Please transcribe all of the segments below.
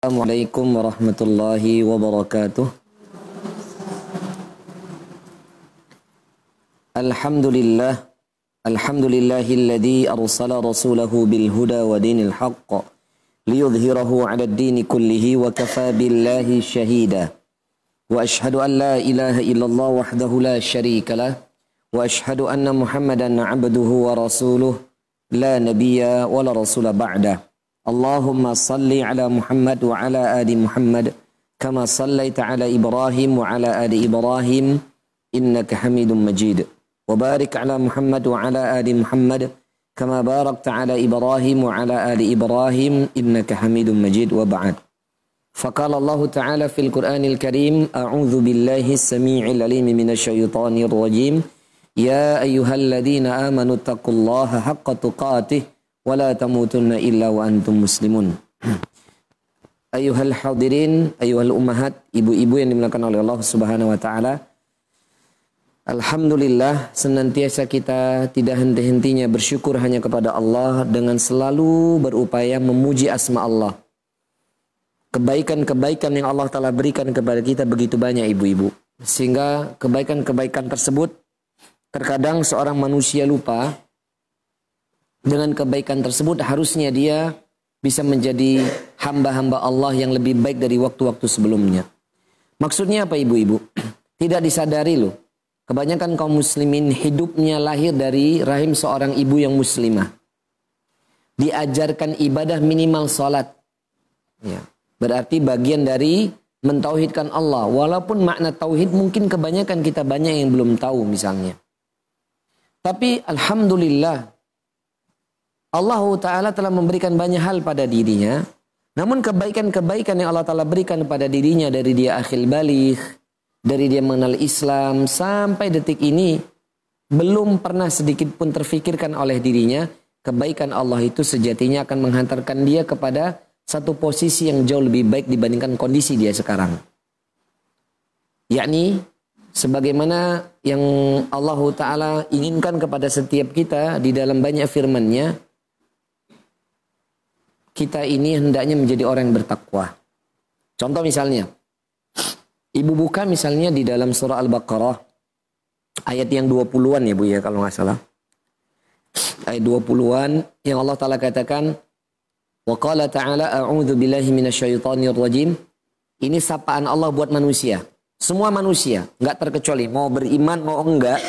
السلام عليكم ورحمة الله وبركاته. الحمد لله الحمد لله الذي أرسل رسوله بالهدى ودين الحق ليظهره على الدين كله وكفى بالله شهيدا. وأشهد أن لا إله إلا الله وحده لا شريك له وأشهد أن محمدا عبده ورسوله لا نبي ولا رسول بعده. اللهم صل على محمد وعلى آل محمد كما صليت على إبراهيم وعلى آل إبراهيم إنك حميد مجيد. وبارك على محمد وعلى آل محمد كما باركت على إبراهيم وعلى آل إبراهيم إنك حميد مجيد. وبعد. فقال الله تعالى في القرآن الكريم أعوذ بالله السميع العليم من الشيطان الرجيم. يا أيها الذين آمنوا اتقوا الله حق تقاته tamutunna illa wa antum muslimun. Ayuhal hadirin, ayuhal ummahat, ibu-ibu yang dimuliakan oleh Allah Subhanahu wa taala. Alhamdulillah senantiasa kita tidak henti-hentinya bersyukur hanya kepada Allah dengan selalu berupaya memuji asma Allah. Kebaikan-kebaikan yang Allah telah berikan kepada kita begitu banyak ibu-ibu. Sehingga kebaikan-kebaikan tersebut terkadang seorang manusia lupa dengan kebaikan tersebut harusnya dia bisa menjadi hamba-hamba Allah yang lebih baik dari waktu-waktu sebelumnya. Maksudnya apa ibu-ibu? Tidak disadari loh. Kebanyakan kaum muslimin hidupnya lahir dari rahim seorang ibu yang muslimah. Diajarkan ibadah minimal salat. Ya. Berarti bagian dari mentauhidkan Allah. Walaupun makna tauhid mungkin kebanyakan kita banyak yang belum tahu misalnya. Tapi Alhamdulillah Allah Ta'ala telah memberikan banyak hal pada dirinya. Namun kebaikan-kebaikan yang Allah Ta'ala berikan pada dirinya dari dia akhil balik, dari dia mengenal Islam, sampai detik ini belum pernah sedikit pun terfikirkan oleh dirinya kebaikan Allah itu sejatinya akan menghantarkan dia kepada satu posisi yang jauh lebih baik dibandingkan kondisi dia sekarang. Yakni sebagaimana yang Allah Ta'ala inginkan kepada setiap kita di dalam banyak firman-Nya kita ini hendaknya menjadi orang yang bertakwa. Contoh misalnya, ibu buka misalnya di dalam surah Al-Baqarah ayat yang 20-an ya Bu ya kalau nggak salah. Ayat 20-an yang Allah Taala katakan wa qala ta'ala a'udzu billahi minasyaitonir rajim. Ini sapaan Allah buat manusia. Semua manusia, nggak terkecuali mau beriman mau enggak.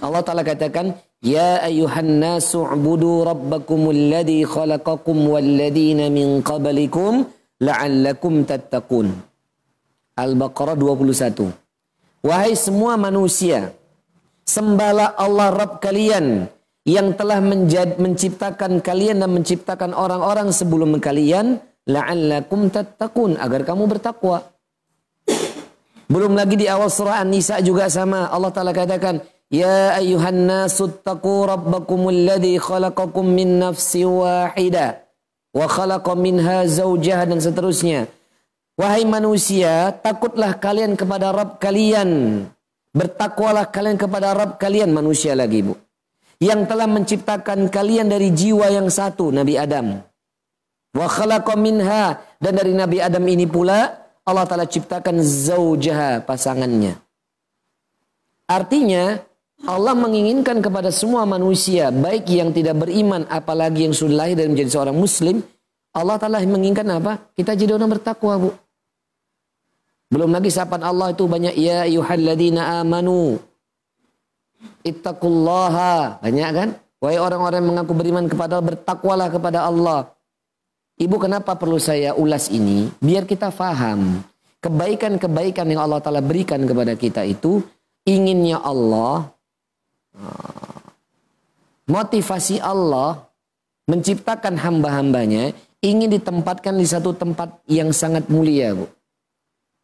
Allah Taala katakan Ya ayuhan nasu ubudu rabbakumul ladhi khalaqakum walladhina min qablikum la'allakum tattaqun. Al-Baqarah 21. Wahai semua manusia, sembahlah Allah Rabb kalian yang telah menjad, menciptakan kalian dan menciptakan orang-orang sebelum kalian la'allakum tattaqun agar kamu bertakwa. Belum lagi di awal surah An-Nisa juga sama Allah Taala katakan Ya ayuhan nasu taqu rabbakumul ladzi khalaqakum min nafsi wahida wa khalaqa minha zawjaha dan seterusnya. Wahai manusia, takutlah kalian kepada Rabb kalian. Bertakwalah kalian kepada Rabb kalian manusia lagi, Bu. Yang telah menciptakan kalian dari jiwa yang satu, Nabi Adam. Wa khalaqa minha dan dari Nabi Adam ini pula Allah Taala ciptakan zaujaha pasangannya. Artinya Allah menginginkan kepada semua manusia, baik yang tidak beriman, apalagi yang sudah lahir dan menjadi seorang muslim, Allah Ta'ala menginginkan apa? Kita jadi orang bertakwa, Bu. Belum lagi sapaan Allah itu banyak, Ya ayuhalladina amanu, ittaqullaha. Banyak kan? Wahai orang-orang mengaku beriman kepada bertakwalah kepada Allah. Ibu kenapa perlu saya ulas ini? Biar kita faham. Kebaikan-kebaikan yang Allah Ta'ala berikan kepada kita itu, inginnya Allah Motivasi Allah menciptakan hamba-hambanya ingin ditempatkan di satu tempat yang sangat mulia, Bu.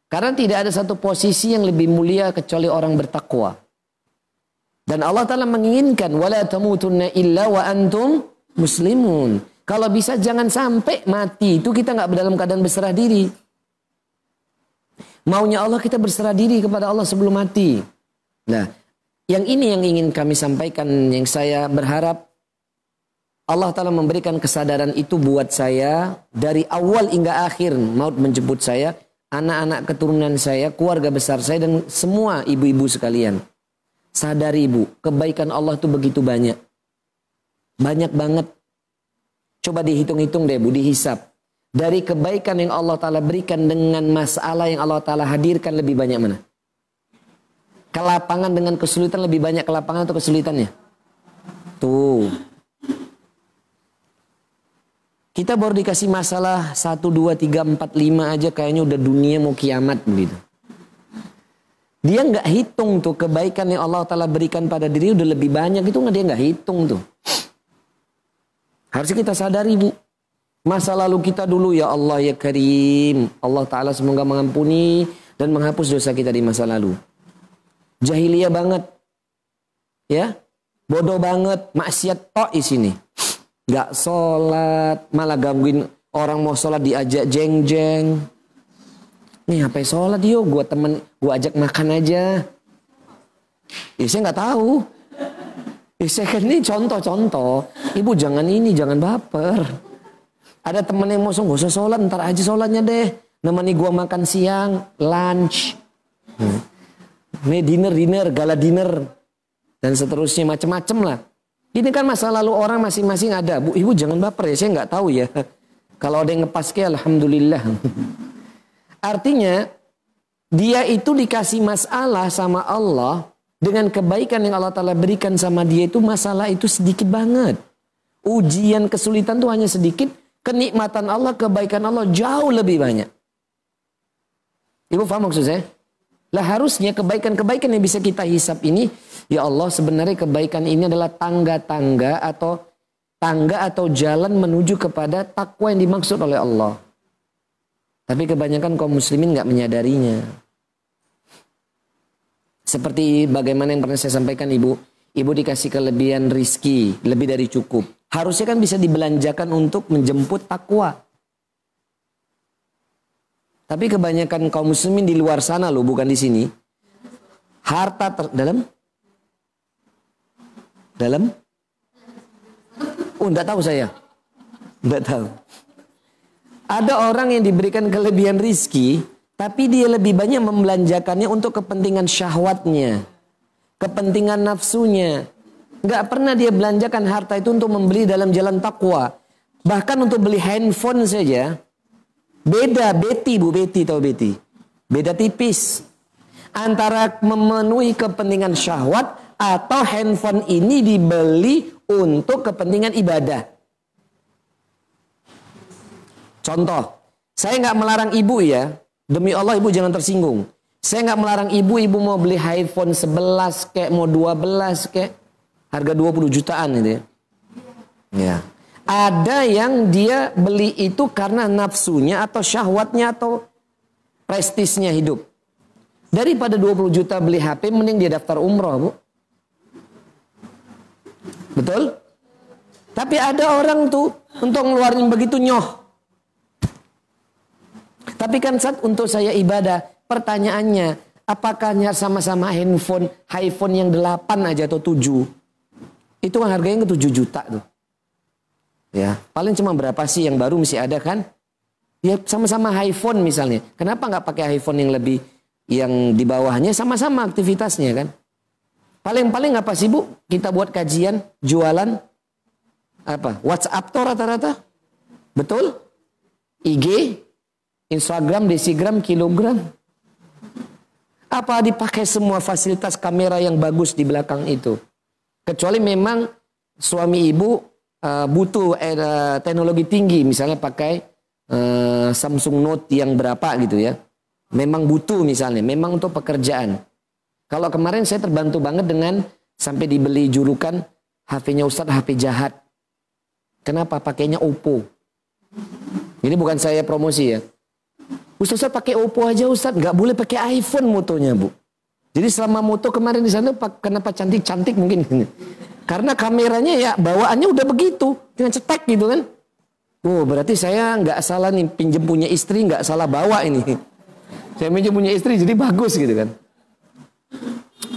Karena tidak ada satu posisi yang lebih mulia kecuali orang bertakwa. Dan Allah Ta'ala menginginkan wala tamutunna illa wa antum muslimun. Kalau bisa jangan sampai mati itu kita nggak dalam keadaan berserah diri. Maunya Allah kita berserah diri kepada Allah sebelum mati. Nah, yang ini yang ingin kami sampaikan, yang saya berharap Allah Ta'ala memberikan kesadaran itu buat saya dari awal hingga akhir maut menjemput saya, anak-anak keturunan saya, keluarga besar saya dan semua ibu-ibu sekalian. Sadari ibu, kebaikan Allah itu begitu banyak. Banyak banget. Coba dihitung-hitung deh bu, dihisap. Dari kebaikan yang Allah Ta'ala berikan dengan masalah yang Allah Ta'ala hadirkan lebih banyak mana? Kelapangan dengan kesulitan lebih banyak kelapangan atau kesulitannya? Tuh. Kita baru dikasih masalah 1, 2, 3, 4, 5 aja kayaknya udah dunia mau kiamat begitu. Dia nggak hitung tuh kebaikan yang Allah Ta'ala berikan pada diri udah lebih banyak itu nggak dia nggak hitung tuh. Harusnya kita sadari bu. Masa lalu kita dulu ya Allah ya Karim. Allah Ta'ala semoga mengampuni dan menghapus dosa kita di masa lalu. Jahiliyah banget. Ya. Bodoh banget. Maksiat tok di sini nggak sholat, malah gangguin orang mau sholat diajak jeng-jeng. Nih apa sholat yuk, gue temen, gue ajak makan aja. Ya saya nggak tahu. Saya kan ini contoh-contoh. Ibu jangan ini, jangan baper. Ada temen yang mau gak usah sholat, ntar aja sholatnya deh. Nemani gue makan siang, lunch. Hmm. Nih dinner, dinner, gala dinner. Dan seterusnya macem-macem lah. Ini kan masa lalu orang masing-masing ada. Bu, ibu jangan baper ya, saya nggak tahu ya. Kalau ada yang ngepas ke alhamdulillah. Artinya dia itu dikasih masalah sama Allah dengan kebaikan yang Allah Ta'ala berikan sama dia itu masalah itu sedikit banget. Ujian kesulitan itu hanya sedikit. Kenikmatan Allah, kebaikan Allah jauh lebih banyak. Ibu paham maksud saya? Lah harusnya kebaikan-kebaikan yang bisa kita hisap ini, ya Allah sebenarnya kebaikan ini adalah tangga-tangga atau tangga atau jalan menuju kepada takwa yang dimaksud oleh Allah. Tapi kebanyakan kaum muslimin nggak menyadarinya. Seperti bagaimana yang pernah saya sampaikan ibu, ibu dikasih kelebihan rizki, lebih dari cukup. Harusnya kan bisa dibelanjakan untuk menjemput takwa. Tapi kebanyakan kaum muslimin di luar sana loh, bukan di sini. Harta ter dalam dalam Oh, tahu saya. Enggak tahu. Ada orang yang diberikan kelebihan rizki, tapi dia lebih banyak membelanjakannya untuk kepentingan syahwatnya, kepentingan nafsunya. Enggak pernah dia belanjakan harta itu untuk membeli dalam jalan takwa. Bahkan untuk beli handphone saja, Beda Betty Bu Betty tahu Betty. Beda tipis. Antara memenuhi kepentingan syahwat atau handphone ini dibeli untuk kepentingan ibadah. Contoh, saya nggak melarang ibu ya. Demi Allah ibu jangan tersinggung. Saya nggak melarang ibu, ibu mau beli iPhone 11 kayak mau 12 kayak harga 20 jutaan itu ya. Ya. Ada yang dia beli itu karena nafsunya atau syahwatnya atau prestisnya hidup. Daripada 20 juta beli HP, mending dia daftar umroh, Bu. Betul? Tapi ada orang tuh untuk ngeluarin begitu nyoh. Tapi kan saat untuk saya ibadah, pertanyaannya, apakah sama-sama handphone, iPhone yang 8 aja atau 7? Itu kan harganya ke 7 juta tuh. Ya, paling cuma berapa sih yang baru mesti ada kan? Ya sama-sama iPhone misalnya. Kenapa nggak pakai iPhone yang lebih yang di bawahnya sama-sama aktivitasnya kan? Paling-paling apa sih Bu? Kita buat kajian, jualan apa? WhatsApp tuh rata-rata. Betul? IG, Instagram, desigram, kilogram. Apa dipakai semua fasilitas kamera yang bagus di belakang itu? Kecuali memang suami ibu uh, butuh uh, teknologi tinggi, misalnya pakai uh, Samsung Note yang berapa gitu ya. Memang butuh misalnya, memang untuk pekerjaan. Kalau kemarin saya terbantu banget dengan sampai dibeli julukan HP-nya Ustadz HP jahat. Kenapa? Pakainya Oppo. Ini bukan saya promosi ya. Ustadz, Ustadz pakai Oppo aja Ustadz, nggak boleh pakai iPhone motonya bu. Jadi selama moto kemarin di sana kenapa cantik-cantik mungkin karena kameranya ya bawaannya udah begitu, dengan cetek gitu kan. Oh berarti saya nggak salah nih pinjem punya istri nggak salah bawa ini. Saya pinjem punya istri jadi bagus gitu kan.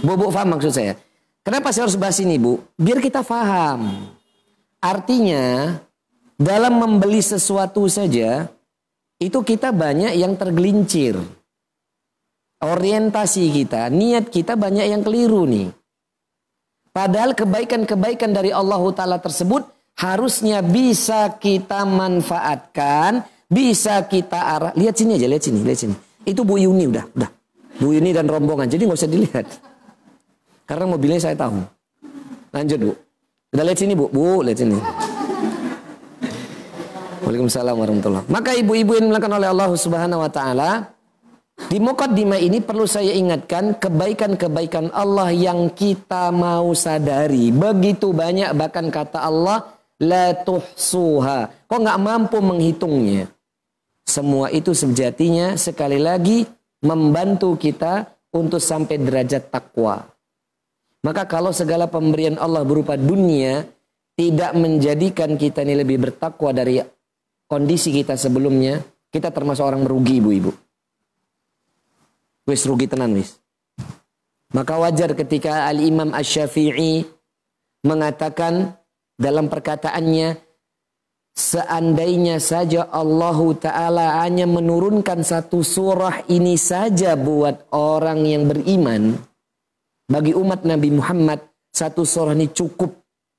Bu paham maksud saya. Kenapa saya harus bahas ini bu? Biar kita paham. Artinya dalam membeli sesuatu saja itu kita banyak yang tergelincir. Orientasi kita, niat kita banyak yang keliru nih. Padahal kebaikan-kebaikan dari Allah Ta'ala tersebut harusnya bisa kita manfaatkan, bisa kita arah. Lihat sini aja, lihat sini, lihat sini. Itu Bu Yuni udah, udah. Bu Yuni dan rombongan, jadi nggak usah dilihat. Karena mobilnya saya tahu. Lanjut Bu. Udah lihat sini Bu, Bu lihat sini. Waalaikumsalam warahmatullahi Maka ibu-ibu yang dimuliakan oleh Allah Subhanahu wa taala, di mukaddimah ini perlu saya ingatkan kebaikan-kebaikan Allah yang kita mau sadari. Begitu banyak bahkan kata Allah la tuhsuha. Kok nggak mampu menghitungnya? Semua itu sejatinya sekali lagi membantu kita untuk sampai derajat takwa. Maka kalau segala pemberian Allah berupa dunia tidak menjadikan kita ini lebih bertakwa dari kondisi kita sebelumnya, kita termasuk orang merugi ibu-ibu. Wis rugi tenan wis. Maka wajar ketika Al-Imam Ash-Syafi'i mengatakan dalam perkataannya, seandainya saja Allah Ta'ala hanya menurunkan satu surah ini saja buat orang yang beriman, bagi umat Nabi Muhammad, satu surah ini cukup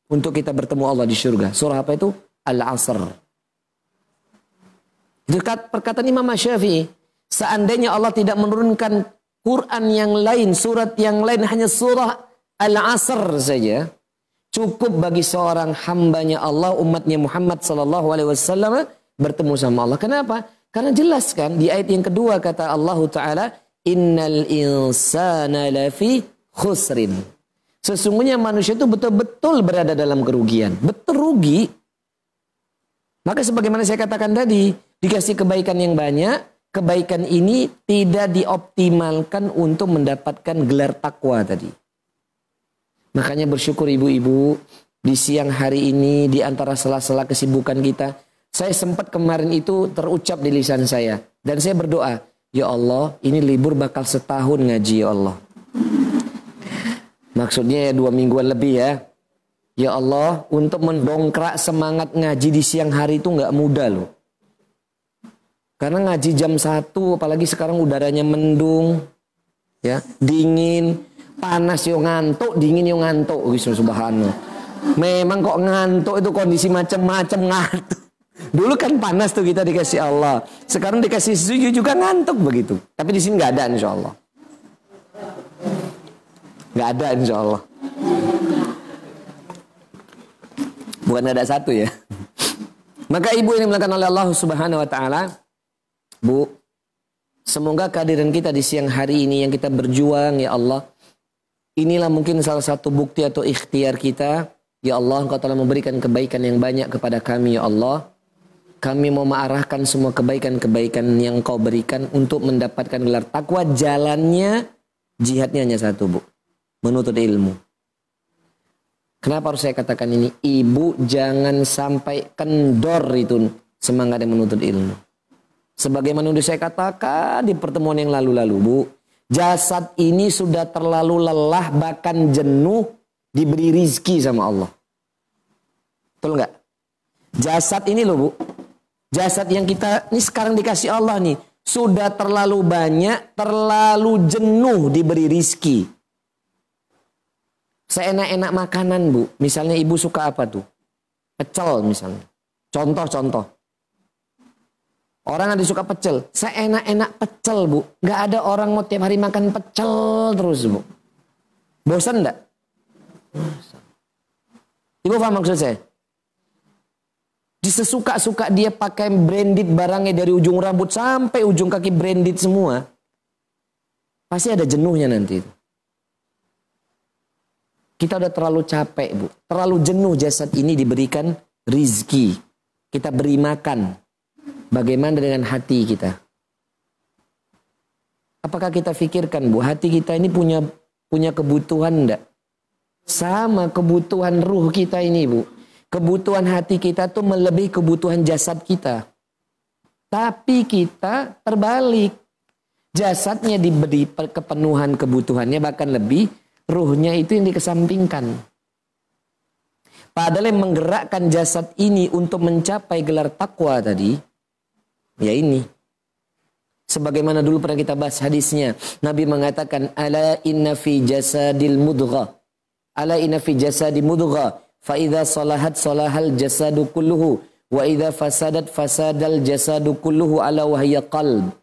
untuk kita bertemu Allah di surga. Surah apa itu? Al-Asr. Dekat perkataan Imam Syafi'i, seandainya Allah tidak menurunkan Quran yang lain, surat yang lain, hanya surah Al-Asr saja, cukup bagi seorang hambanya Allah, umatnya Muhammad Sallallahu Alaihi Wasallam bertemu sama Allah. Kenapa? Karena jelas kan di ayat yang kedua kata Allah Taala, Innal insana lafi khusrin. Sesungguhnya manusia itu betul-betul berada dalam kerugian. Betul rugi. Maka sebagaimana saya katakan tadi, dikasih kebaikan yang banyak, kebaikan ini tidak dioptimalkan untuk mendapatkan gelar takwa tadi. Makanya bersyukur ibu-ibu di siang hari ini di antara sela-sela kesibukan kita, saya sempat kemarin itu terucap di lisan saya dan saya berdoa, ya Allah, ini libur bakal setahun ngaji ya Allah. Maksudnya ya dua mingguan lebih ya. Ya Allah, untuk mendongkrak semangat ngaji di siang hari itu nggak mudah loh. Karena ngaji jam satu, apalagi sekarang udaranya mendung, ya dingin, panas yo ngantuk, dingin yo ngantuk, gitu subhanallah. Memang kok ngantuk itu kondisi macam-macam ngantuk. Dulu kan panas tuh kita dikasih Allah. Sekarang dikasih suju juga ngantuk begitu. Tapi di sini nggak ada insya Allah. Nggak ada insya Allah. Bukan ada satu ya. Maka ibu ini melakukan oleh Allah subhanahu wa ta'ala. Bu, semoga kehadiran kita di siang hari ini yang kita berjuang ya Allah. Inilah mungkin salah satu bukti atau ikhtiar kita. Ya Allah, Engkau telah memberikan kebaikan yang banyak kepada kami ya Allah. Kami mau mengarahkan semua kebaikan-kebaikan yang kau berikan untuk mendapatkan gelar takwa. Jalannya, jihadnya hanya satu, Bu. Menuntut ilmu. Kenapa harus saya katakan ini? Ibu jangan sampai kendor itu semangat yang menuntut ilmu. Sebagaimana sudah saya katakan di pertemuan yang lalu-lalu, Bu. Jasad ini sudah terlalu lelah bahkan jenuh diberi rizki sama Allah. Betul nggak? Jasad ini loh Bu. Jasad yang kita ini sekarang dikasih Allah nih. Sudah terlalu banyak, terlalu jenuh diberi rizki. Seenak-enak makanan Bu. Misalnya ibu suka apa tuh? Pecel misalnya. Contoh-contoh. Orang ada suka pecel. Saya enak-enak pecel, Bu. Gak ada orang mau tiap hari makan pecel terus, Bu. Bosan enggak? Ibu paham maksud saya? Disesuka-suka dia pakai branded barangnya dari ujung rambut sampai ujung kaki branded semua. Pasti ada jenuhnya nanti. Kita udah terlalu capek, Bu. Terlalu jenuh jasad ini diberikan rizki. Kita beri makan. Bagaimana dengan hati kita? Apakah kita pikirkan, Bu, hati kita ini punya punya kebutuhan enggak? Sama kebutuhan ruh kita ini, Bu. Kebutuhan hati kita tuh melebihi kebutuhan jasad kita. Tapi kita terbalik. Jasadnya diberi kepenuhan kebutuhannya bahkan lebih, ruhnya itu yang dikesampingkan. Padahal yang menggerakkan jasad ini untuk mencapai gelar takwa tadi, ya ini. Sebagaimana dulu pernah kita bahas hadisnya. Nabi mengatakan, Ala inna fi jasadil mudgha. Ala inna fi jasadil mudgha. Fa idha salahat salahal jasadu kulluhu. Wa idha fasadat fasadal jasadu kulluhu ala wahya qalb.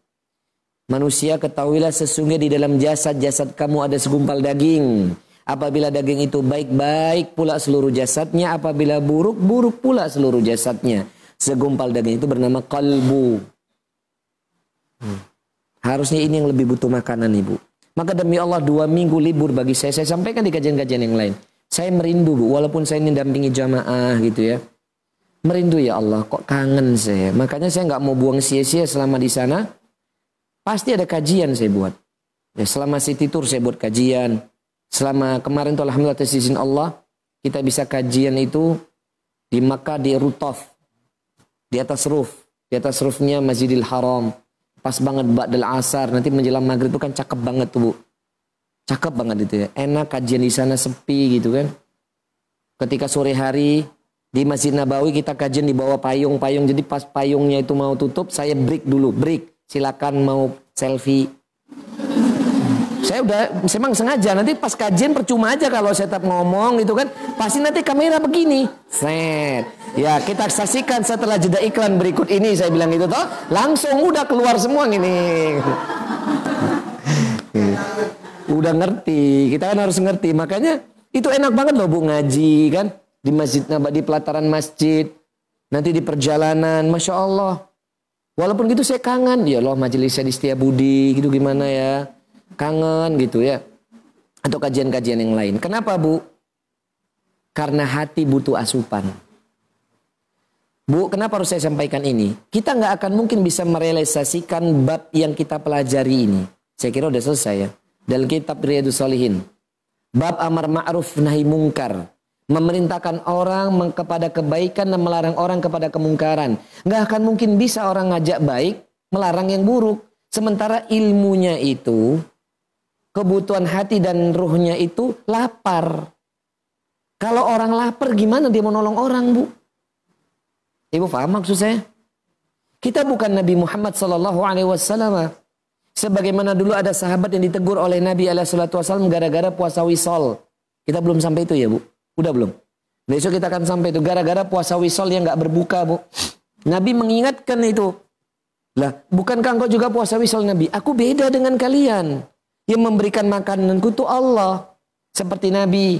Manusia ketahuilah sesungguhnya di dalam jasad-jasad kamu ada segumpal daging. Apabila daging itu baik-baik pula seluruh jasadnya. Apabila buruk-buruk pula seluruh jasadnya. Segumpal daging itu bernama kalbu. Hmm. Harusnya ini yang lebih butuh makanan ibu. Maka demi Allah dua minggu libur bagi saya. Saya sampaikan di kajian-kajian yang lain. Saya merindu bu. Walaupun saya ini dampingi jamaah gitu ya. Merindu ya Allah. Kok kangen saya. Makanya saya nggak mau buang sia-sia selama di sana. Pasti ada kajian saya buat. Ya, selama City Tour saya buat kajian. Selama kemarin tuh Alhamdulillah atas izin Allah, kita bisa kajian itu di Makkah di Rutaf. Di atas roof. Di atas roofnya Masjidil Haram. Pas banget Ba'dal Asar. Nanti menjelang maghrib itu kan cakep banget tuh Bu. Cakep banget itu ya. Enak kajian di sana sepi gitu kan. Ketika sore hari di Masjid Nabawi kita kajian di bawah payung-payung. Jadi pas payungnya itu mau tutup, saya break dulu. Break. Silakan mau selfie saya udah memang sengaja nanti pas kajian percuma aja kalau saya tetap ngomong gitu kan. Pasti nanti kamera begini. Set. Ya, kita saksikan setelah jeda iklan berikut ini saya bilang gitu toh. Langsung udah keluar semua gini. udah ngerti. Kita kan harus ngerti. Makanya itu enak banget loh Bu ngaji kan di masjid di pelataran masjid. Nanti di perjalanan, masya Allah. Walaupun gitu saya kangen, ya Allah majelisnya di Budi gitu gimana ya kangen gitu ya. Atau kajian-kajian yang lain. Kenapa Bu? Karena hati butuh asupan. Bu, kenapa harus saya sampaikan ini? Kita nggak akan mungkin bisa merealisasikan bab yang kita pelajari ini. Saya kira udah selesai ya. Dalam kitab Riyadus Salihin. Bab amar ma'ruf nahi mungkar. Memerintahkan orang kepada kebaikan dan melarang orang kepada kemungkaran. Nggak akan mungkin bisa orang ngajak baik, melarang yang buruk. Sementara ilmunya itu kebutuhan hati dan ruhnya itu lapar. Kalau orang lapar gimana dia mau nolong orang bu? Ibu paham maksud saya? Kita bukan Nabi Muhammad Sallallahu Alaihi Wasallam. Sebagaimana dulu ada sahabat yang ditegur oleh Nabi Alaihi Wasallam gara-gara puasa wisol. Kita belum sampai itu ya bu? Udah belum? Besok kita akan sampai itu gara-gara puasa wisol yang nggak berbuka bu. Nabi mengingatkan itu. Lah, bukankah engkau juga puasa wisol Nabi? Aku beda dengan kalian. Yang memberikan makananku itu Allah. Seperti Nabi.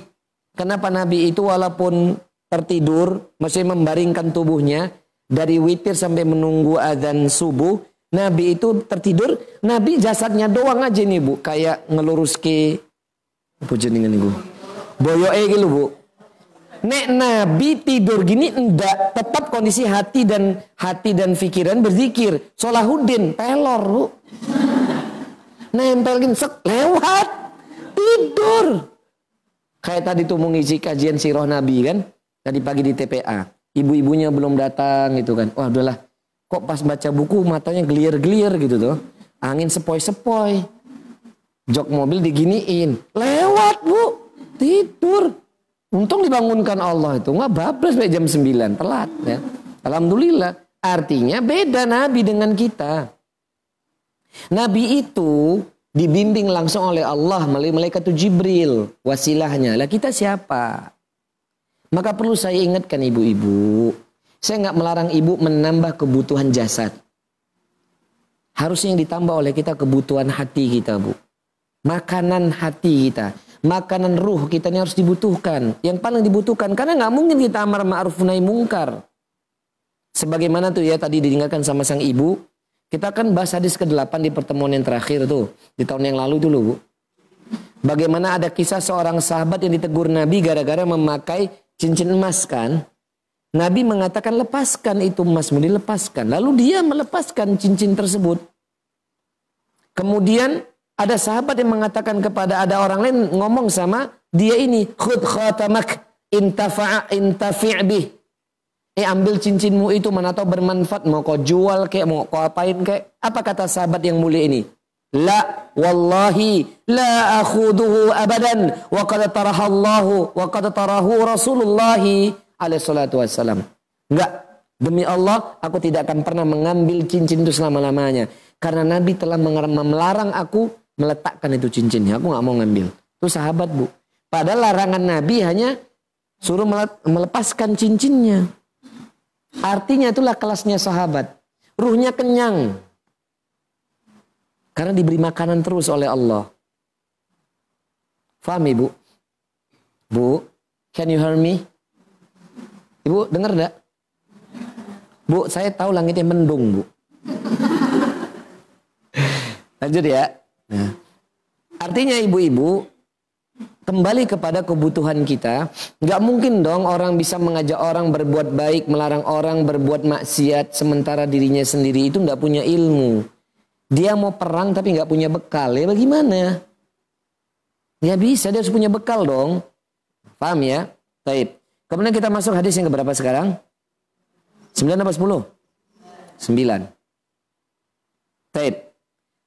Kenapa Nabi itu walaupun tertidur, masih membaringkan tubuhnya dari witir sampai menunggu azan subuh, Nabi itu tertidur, Nabi jasadnya doang aja nih bu, kayak ngelurus ke apa jenengan ibu, boyo eh gitu bu. Nek Nabi tidur gini enggak, tetap kondisi hati dan hati dan pikiran berzikir. Solahuddin pelor bu nempelin sek lewat. Tidur. Kayak tadi tuh mengisi kajian sirah Nabi kan? Tadi pagi di TPA ibu-ibunya belum datang gitu kan. Wah udahlah. Kok pas baca buku matanya gelir-gelir gitu tuh. Angin sepoi-sepoi. Jok mobil diginiin. Lewat bu. Tidur. Untung dibangunkan Allah itu. Nggak bablas sampai jam 9 telat ya. Alhamdulillah. Artinya beda Nabi dengan kita Nabi itu dibimbing langsung oleh Allah melalui malaikat Jibril wasilahnya. Lah kita siapa? Maka perlu saya ingatkan ibu-ibu, saya nggak melarang ibu menambah kebutuhan jasad. Harusnya yang ditambah oleh kita kebutuhan hati kita, Bu. Makanan hati kita, makanan ruh kita ini harus dibutuhkan. Yang paling dibutuhkan karena nggak mungkin kita amar ma'ruf nahi mungkar. Sebagaimana tuh ya tadi didengarkan sama sang ibu, kita kan bahas hadis ke-8 di pertemuan yang terakhir tuh. Di tahun yang lalu dulu. Bu. Bagaimana ada kisah seorang sahabat yang ditegur Nabi gara-gara memakai cincin emas kan. Nabi mengatakan lepaskan itu emasmu dilepaskan. Lalu dia melepaskan cincin tersebut. Kemudian ada sahabat yang mengatakan kepada ada orang lain ngomong sama dia ini khud khatamak intafa'a intafi' bih Eh ambil cincinmu itu mana tahu bermanfaat mau kau jual kek mau kau apain kek apa kata sahabat yang mulia ini La wallahi la akhuduhu abadan wa qad tarahallahu wa qad tarahu Rasulullah alaihi salatu wassalam. Enggak, demi Allah aku tidak akan pernah mengambil cincin itu selama-lamanya karena Nabi telah melarang aku meletakkan itu cincinnya. Aku nggak mau ngambil. Itu sahabat, Bu. Padahal larangan Nabi hanya suruh melepaskan cincinnya. Artinya itulah kelasnya sahabat. Ruhnya kenyang. Karena diberi makanan terus oleh Allah. Faham ibu? Bu, can you hear me? Ibu dengar enggak? Bu, saya tahu langitnya mendung, Bu. Lanjut ya. Nah. Artinya ibu-ibu, kembali kepada kebutuhan kita. Nggak mungkin dong orang bisa mengajak orang berbuat baik, melarang orang berbuat maksiat, sementara dirinya sendiri itu nggak punya ilmu. Dia mau perang tapi nggak punya bekal. Ya bagaimana? Ya bisa, dia harus punya bekal dong. Paham ya? Taib. Kemudian kita masuk hadis yang keberapa sekarang? 9 apa 10? 9. Taib.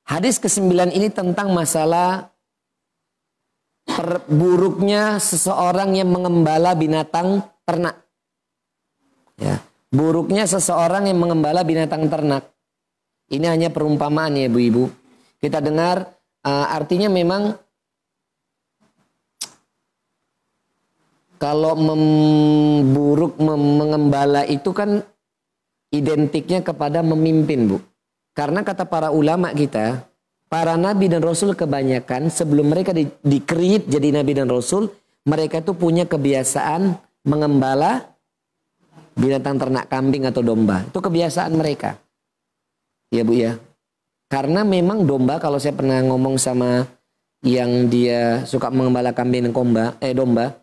Hadis ke-9 ini tentang masalah buruknya seseorang yang mengembala binatang ternak. Ya. Buruknya seseorang yang mengembala binatang ternak. Ini hanya perumpamaan ya ibu-ibu. Kita dengar uh, artinya memang kalau memburuk mem mengembala itu kan identiknya kepada memimpin bu. Karena kata para ulama kita, para nabi dan rasul kebanyakan sebelum mereka di, di jadi nabi dan rasul, mereka itu punya kebiasaan mengembala binatang ternak kambing atau domba. Itu kebiasaan mereka. Ya Bu ya. Karena memang domba kalau saya pernah ngomong sama yang dia suka mengembala kambing dan komba, eh domba,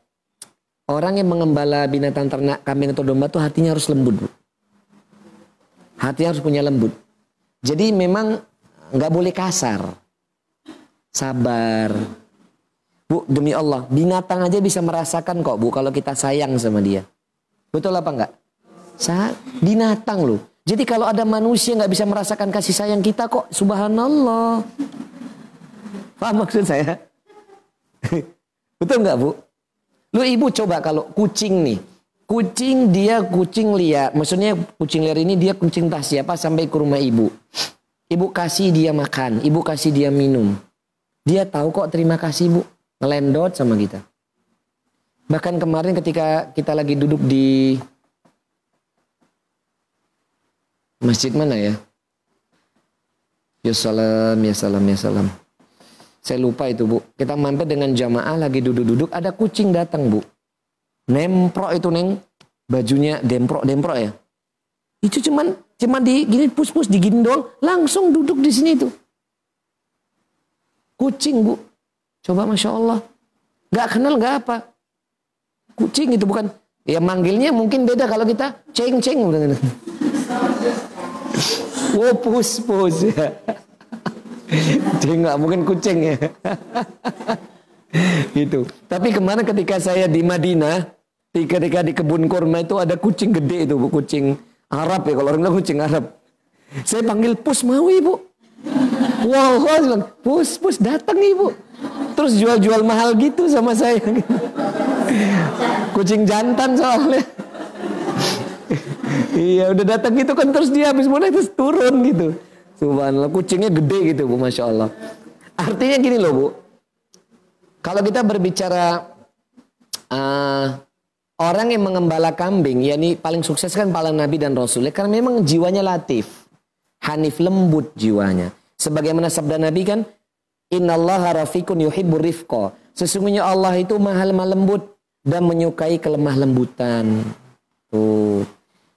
orang yang mengembala binatang ternak kambing atau domba tuh hatinya harus lembut, Bu. Hati harus punya lembut. Jadi memang nggak boleh kasar. Sabar. Bu, demi Allah, binatang aja bisa merasakan kok, Bu, kalau kita sayang sama dia. Betul apa enggak? Sa binatang loh. Jadi kalau ada manusia nggak bisa merasakan kasih sayang kita kok, subhanallah. Paham maksud saya? Betul nggak bu? Lu ibu coba kalau kucing nih, kucing dia kucing liar, maksudnya kucing liar ini dia kucing tas siapa sampai ke rumah ibu. Ibu kasih dia makan, ibu kasih dia minum. Dia tahu kok terima kasih bu, ngelendot sama kita. Bahkan kemarin ketika kita lagi duduk di Masjid mana ya? Ya salam, ya salam, ya salam. Saya lupa itu bu. Kita mampir dengan jamaah lagi duduk-duduk. Ada kucing datang bu. Nemprok itu neng. Bajunya demprok, demprok ya. Itu cuman cuman di gini pus-pus digini doang. Langsung duduk di sini tuh. Kucing bu. Coba Masya Allah. Gak kenal gak apa. Kucing itu bukan. Ya manggilnya mungkin beda kalau kita ceng-ceng. Oh pus pus ya. Dia nggak mungkin kucing ya. gitu. Tapi ke mana ketika saya di Madinah, ketika di kebun kurma itu ada kucing gede itu, bu kucing Arab ya kalau orang bilang kucing Arab. Saya panggil pus mau ibu. Wow, wow pus pus datang ibu. Terus jual-jual mahal gitu sama saya. kucing jantan soalnya iya udah datang gitu kan terus dia habis mulai terus turun gitu. Subhanallah kucingnya gede gitu bu, masya Allah. Artinya gini loh bu, kalau kita berbicara uh, orang yang mengembala kambing, ya ini paling sukses kan paling Nabi dan Rasul, ya, karena memang jiwanya latif, hanif lembut jiwanya. Sebagaimana sabda Nabi kan, Innallaha rafiqun yuhibbur rifqa. Sesungguhnya Allah itu mahal lembut dan menyukai kelemah lembutan. Tuh.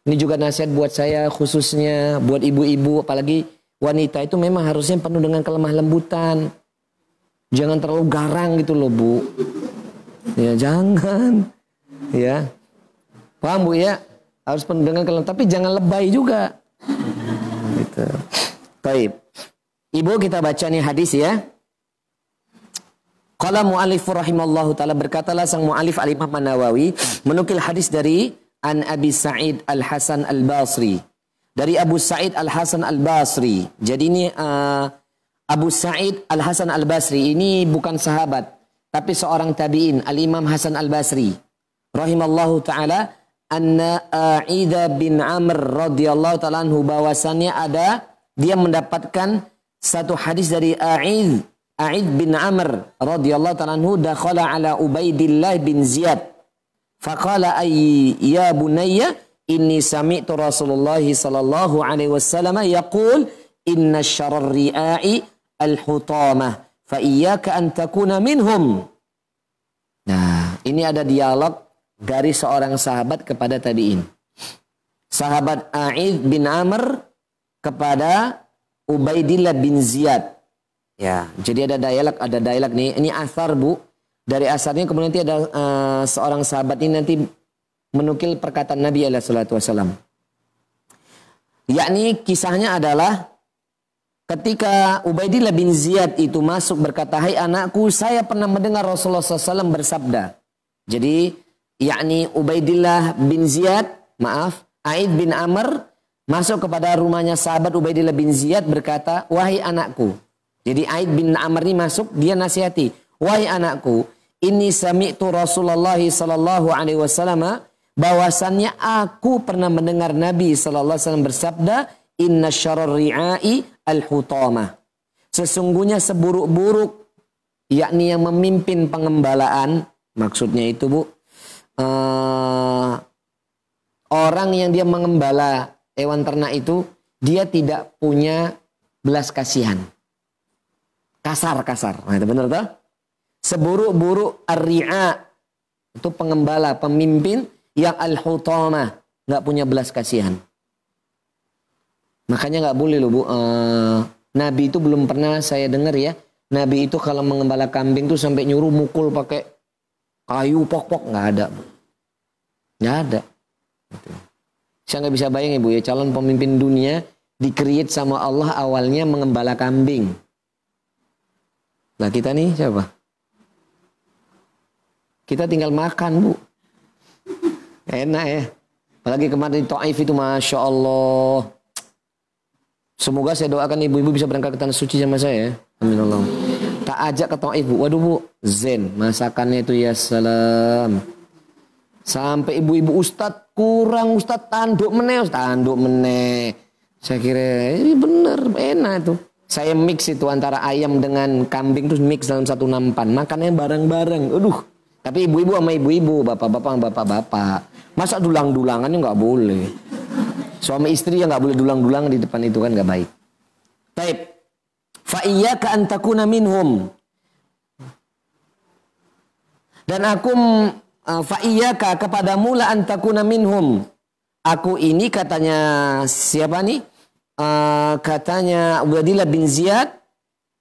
Ini juga nasihat buat saya khususnya buat ibu-ibu apalagi wanita itu memang harusnya penuh dengan kelemah lembutan. Jangan terlalu garang gitu loh bu. Ya jangan. Ya. Paham bu ya? Harus penuh dengan kelemah. Tapi jangan lebay juga. Gitu. Taib. Ibu kita baca nih hadis ya. Qala mu'alif rahimallahu taala berkatalah sang mu'alif Al-Imam Nawawi menukil hadis dari an Abi Sa'id Al-Hasan Al-Basri. Dari Abu Sa'id Al-Hasan Al-Basri. Jadi ini uh, Abu Sa'id Al-Hasan Al-Basri ini bukan sahabat, tapi seorang tabi'in, Al-Imam Hasan Al-Basri. Rahimallahu ta'ala, anna A'idha bin Amr radhiyallahu ta'ala anhu bahwasannya ada, dia mendapatkan satu hadis dari A'id, A'id bin Amr radhiyallahu ta'ala anhu, dakhala ala Ubaidillah bin Ziyad. Faqala ay ya bunayya inni sami'tu Rasulullah sallallahu alaihi wasallam yaqul inna syarrar ri'ai al-hutamah fa iyyaka an takuna minhum. Nah, ini ada dialog dari seorang sahabat kepada tabi'in. Sahabat A'id bin Amr kepada Ubaidillah bin Ziyad. Ya, jadi ada dialog, ada dialog nih. Ini asar bu. Dari asarnya kemudian nanti ada uh, seorang sahabat ini nanti menukil perkataan Nabi alaihi wasallam. Yakni kisahnya adalah Ketika Ubaidillah bin Ziyad itu masuk berkata, Hai anakku, saya pernah mendengar Rasulullah SAW bersabda. Jadi, yakni Ubaidillah bin Ziyad, maaf, Aid bin Amr, masuk kepada rumahnya sahabat Ubaidillah bin Ziyad berkata, Wahai anakku. Jadi Aid bin Amr ini masuk, dia nasihati. Wahai anakku, ini sami'tu Rasulullah sallallahu alaihi wasallam bahwasannya aku pernah mendengar Nabi sallallahu alaihi wasallam bersabda, "Inna syarrar ri'ai al-hutamah. Sesungguhnya seburuk-buruk yakni yang memimpin pengembalaan maksudnya itu Bu uh, orang yang dia mengembala hewan ternak itu dia tidak punya belas kasihan. Kasar-kasar. Nah, itu benar tuh? Seburuk-buruk ar itu pengembala, pemimpin yang al-hutamah nggak punya belas kasihan. Makanya nggak boleh loh bu. Uh, Nabi itu belum pernah saya dengar ya. Nabi itu kalau mengembala kambing tuh sampai nyuruh mukul pakai kayu pok-pok nggak ada. Nggak ada. Saya nggak bisa bayangin bu ya calon pemimpin dunia dikreat sama Allah awalnya mengembala kambing. Nah kita nih siapa? Kita tinggal makan bu. Enak ya. Apalagi kemarin di Taif itu Masya Allah. Semoga saya doakan ibu-ibu bisa berangkat ke tanah suci sama saya. Ya. Amin Allah. Tak ajak ke Taif bu. Waduh bu, zen. Masakannya itu ya salam. Sampai ibu-ibu ustad kurang ustad tanduk meneh. Tanduk meneh. Saya kira ini bener enak itu. Saya mix itu antara ayam dengan kambing terus mix dalam satu nampan. Makannya bareng-bareng. Aduh. Tapi ibu-ibu sama ibu-ibu, bapak-bapak sama bapak-bapak. Masa dulang-dulangannya nggak boleh. Suami istri yang nggak boleh dulang-dulang di depan itu kan nggak baik. Taib. Fa iyyaka an takuna minhum. Dan aku uh, fa iyyaka kepadamu la an takuna minhum. Aku ini katanya siapa nih? Uh, katanya Ubadillah bin Ziyad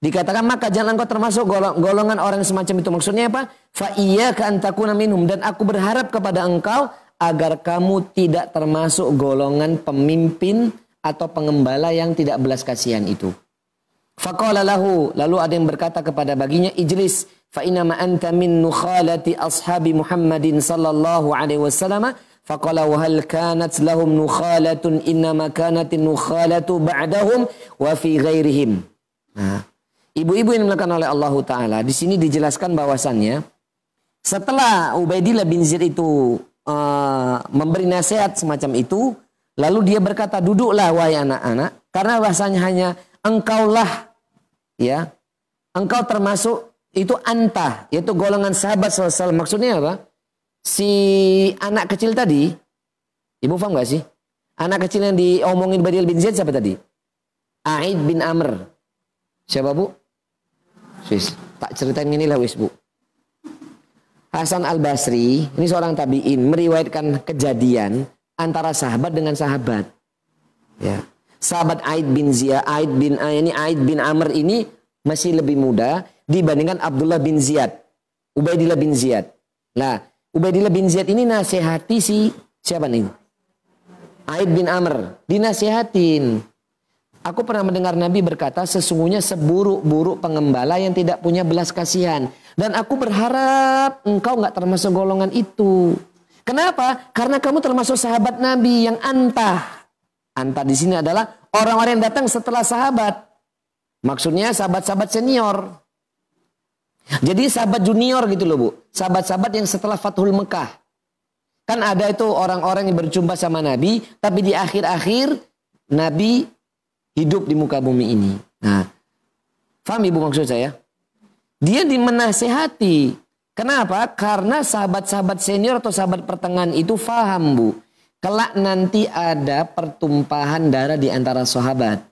dikatakan maka jangan engkau termasuk golongan orang semacam itu maksudnya apa fa iyyaka an takuna minhum dan aku berharap kepada engkau agar kamu tidak termasuk golongan pemimpin atau pengembala yang tidak belas kasihan itu. Faqala lahu, lalu ada yang berkata kepada baginya, ijlis, fa ma anta min nukhalati ashabi Muhammadin sallallahu alaihi wasallam. Faqala wa hal kanat lahum nukhalatun innama kanatin nukhalatu ba'dahum wa fi ghairihim. Nah, ibu-ibu yang dimuliakan oleh Allah Ta'ala, di sini dijelaskan bahwasannya, setelah Ubaidillah bin Zir itu uh, memberi nasihat semacam itu, lalu dia berkata, "Duduklah wahai anak-anak, karena bahasanya hanya engkaulah ya, engkau termasuk itu anta, yaitu golongan sahabat SAW. Maksudnya apa? Si anak kecil tadi, ibu paham gak sih? Anak kecil yang diomongin Badil bin Zaid siapa tadi? Aid bin Amr. Siapa bu? Sis, tak ceritain inilah wis bu. Hasan al Basri ini seorang tabiin meriwayatkan kejadian antara sahabat dengan sahabat. Ya. Sahabat Aid bin Ziyad, Aid bin ah, ini Aid bin Amr ini masih lebih muda dibandingkan Abdullah bin Ziyad, Ubaidillah bin Ziyad. Nah, Ubaidillah bin Ziyad ini nasihati si siapa nih? Aid bin Amr dinasihatin. Aku pernah mendengar Nabi berkata sesungguhnya seburuk-buruk pengembala yang tidak punya belas kasihan dan aku berharap engkau nggak termasuk golongan itu. Kenapa? Karena kamu termasuk sahabat Nabi yang antah. Antah di sini adalah orang-orang yang datang setelah sahabat. Maksudnya sahabat-sahabat senior. Jadi sahabat junior gitu loh bu. Sahabat-sahabat yang setelah Fathul Mekah. Kan ada itu orang-orang yang berjumpa sama Nabi. Tapi di akhir-akhir Nabi hidup di muka bumi ini. Nah, paham ibu maksud saya? Dia dimenasehati. Kenapa? Karena sahabat-sahabat senior atau sahabat pertengahan itu faham bu. Kelak nanti ada pertumpahan darah di antara sahabat.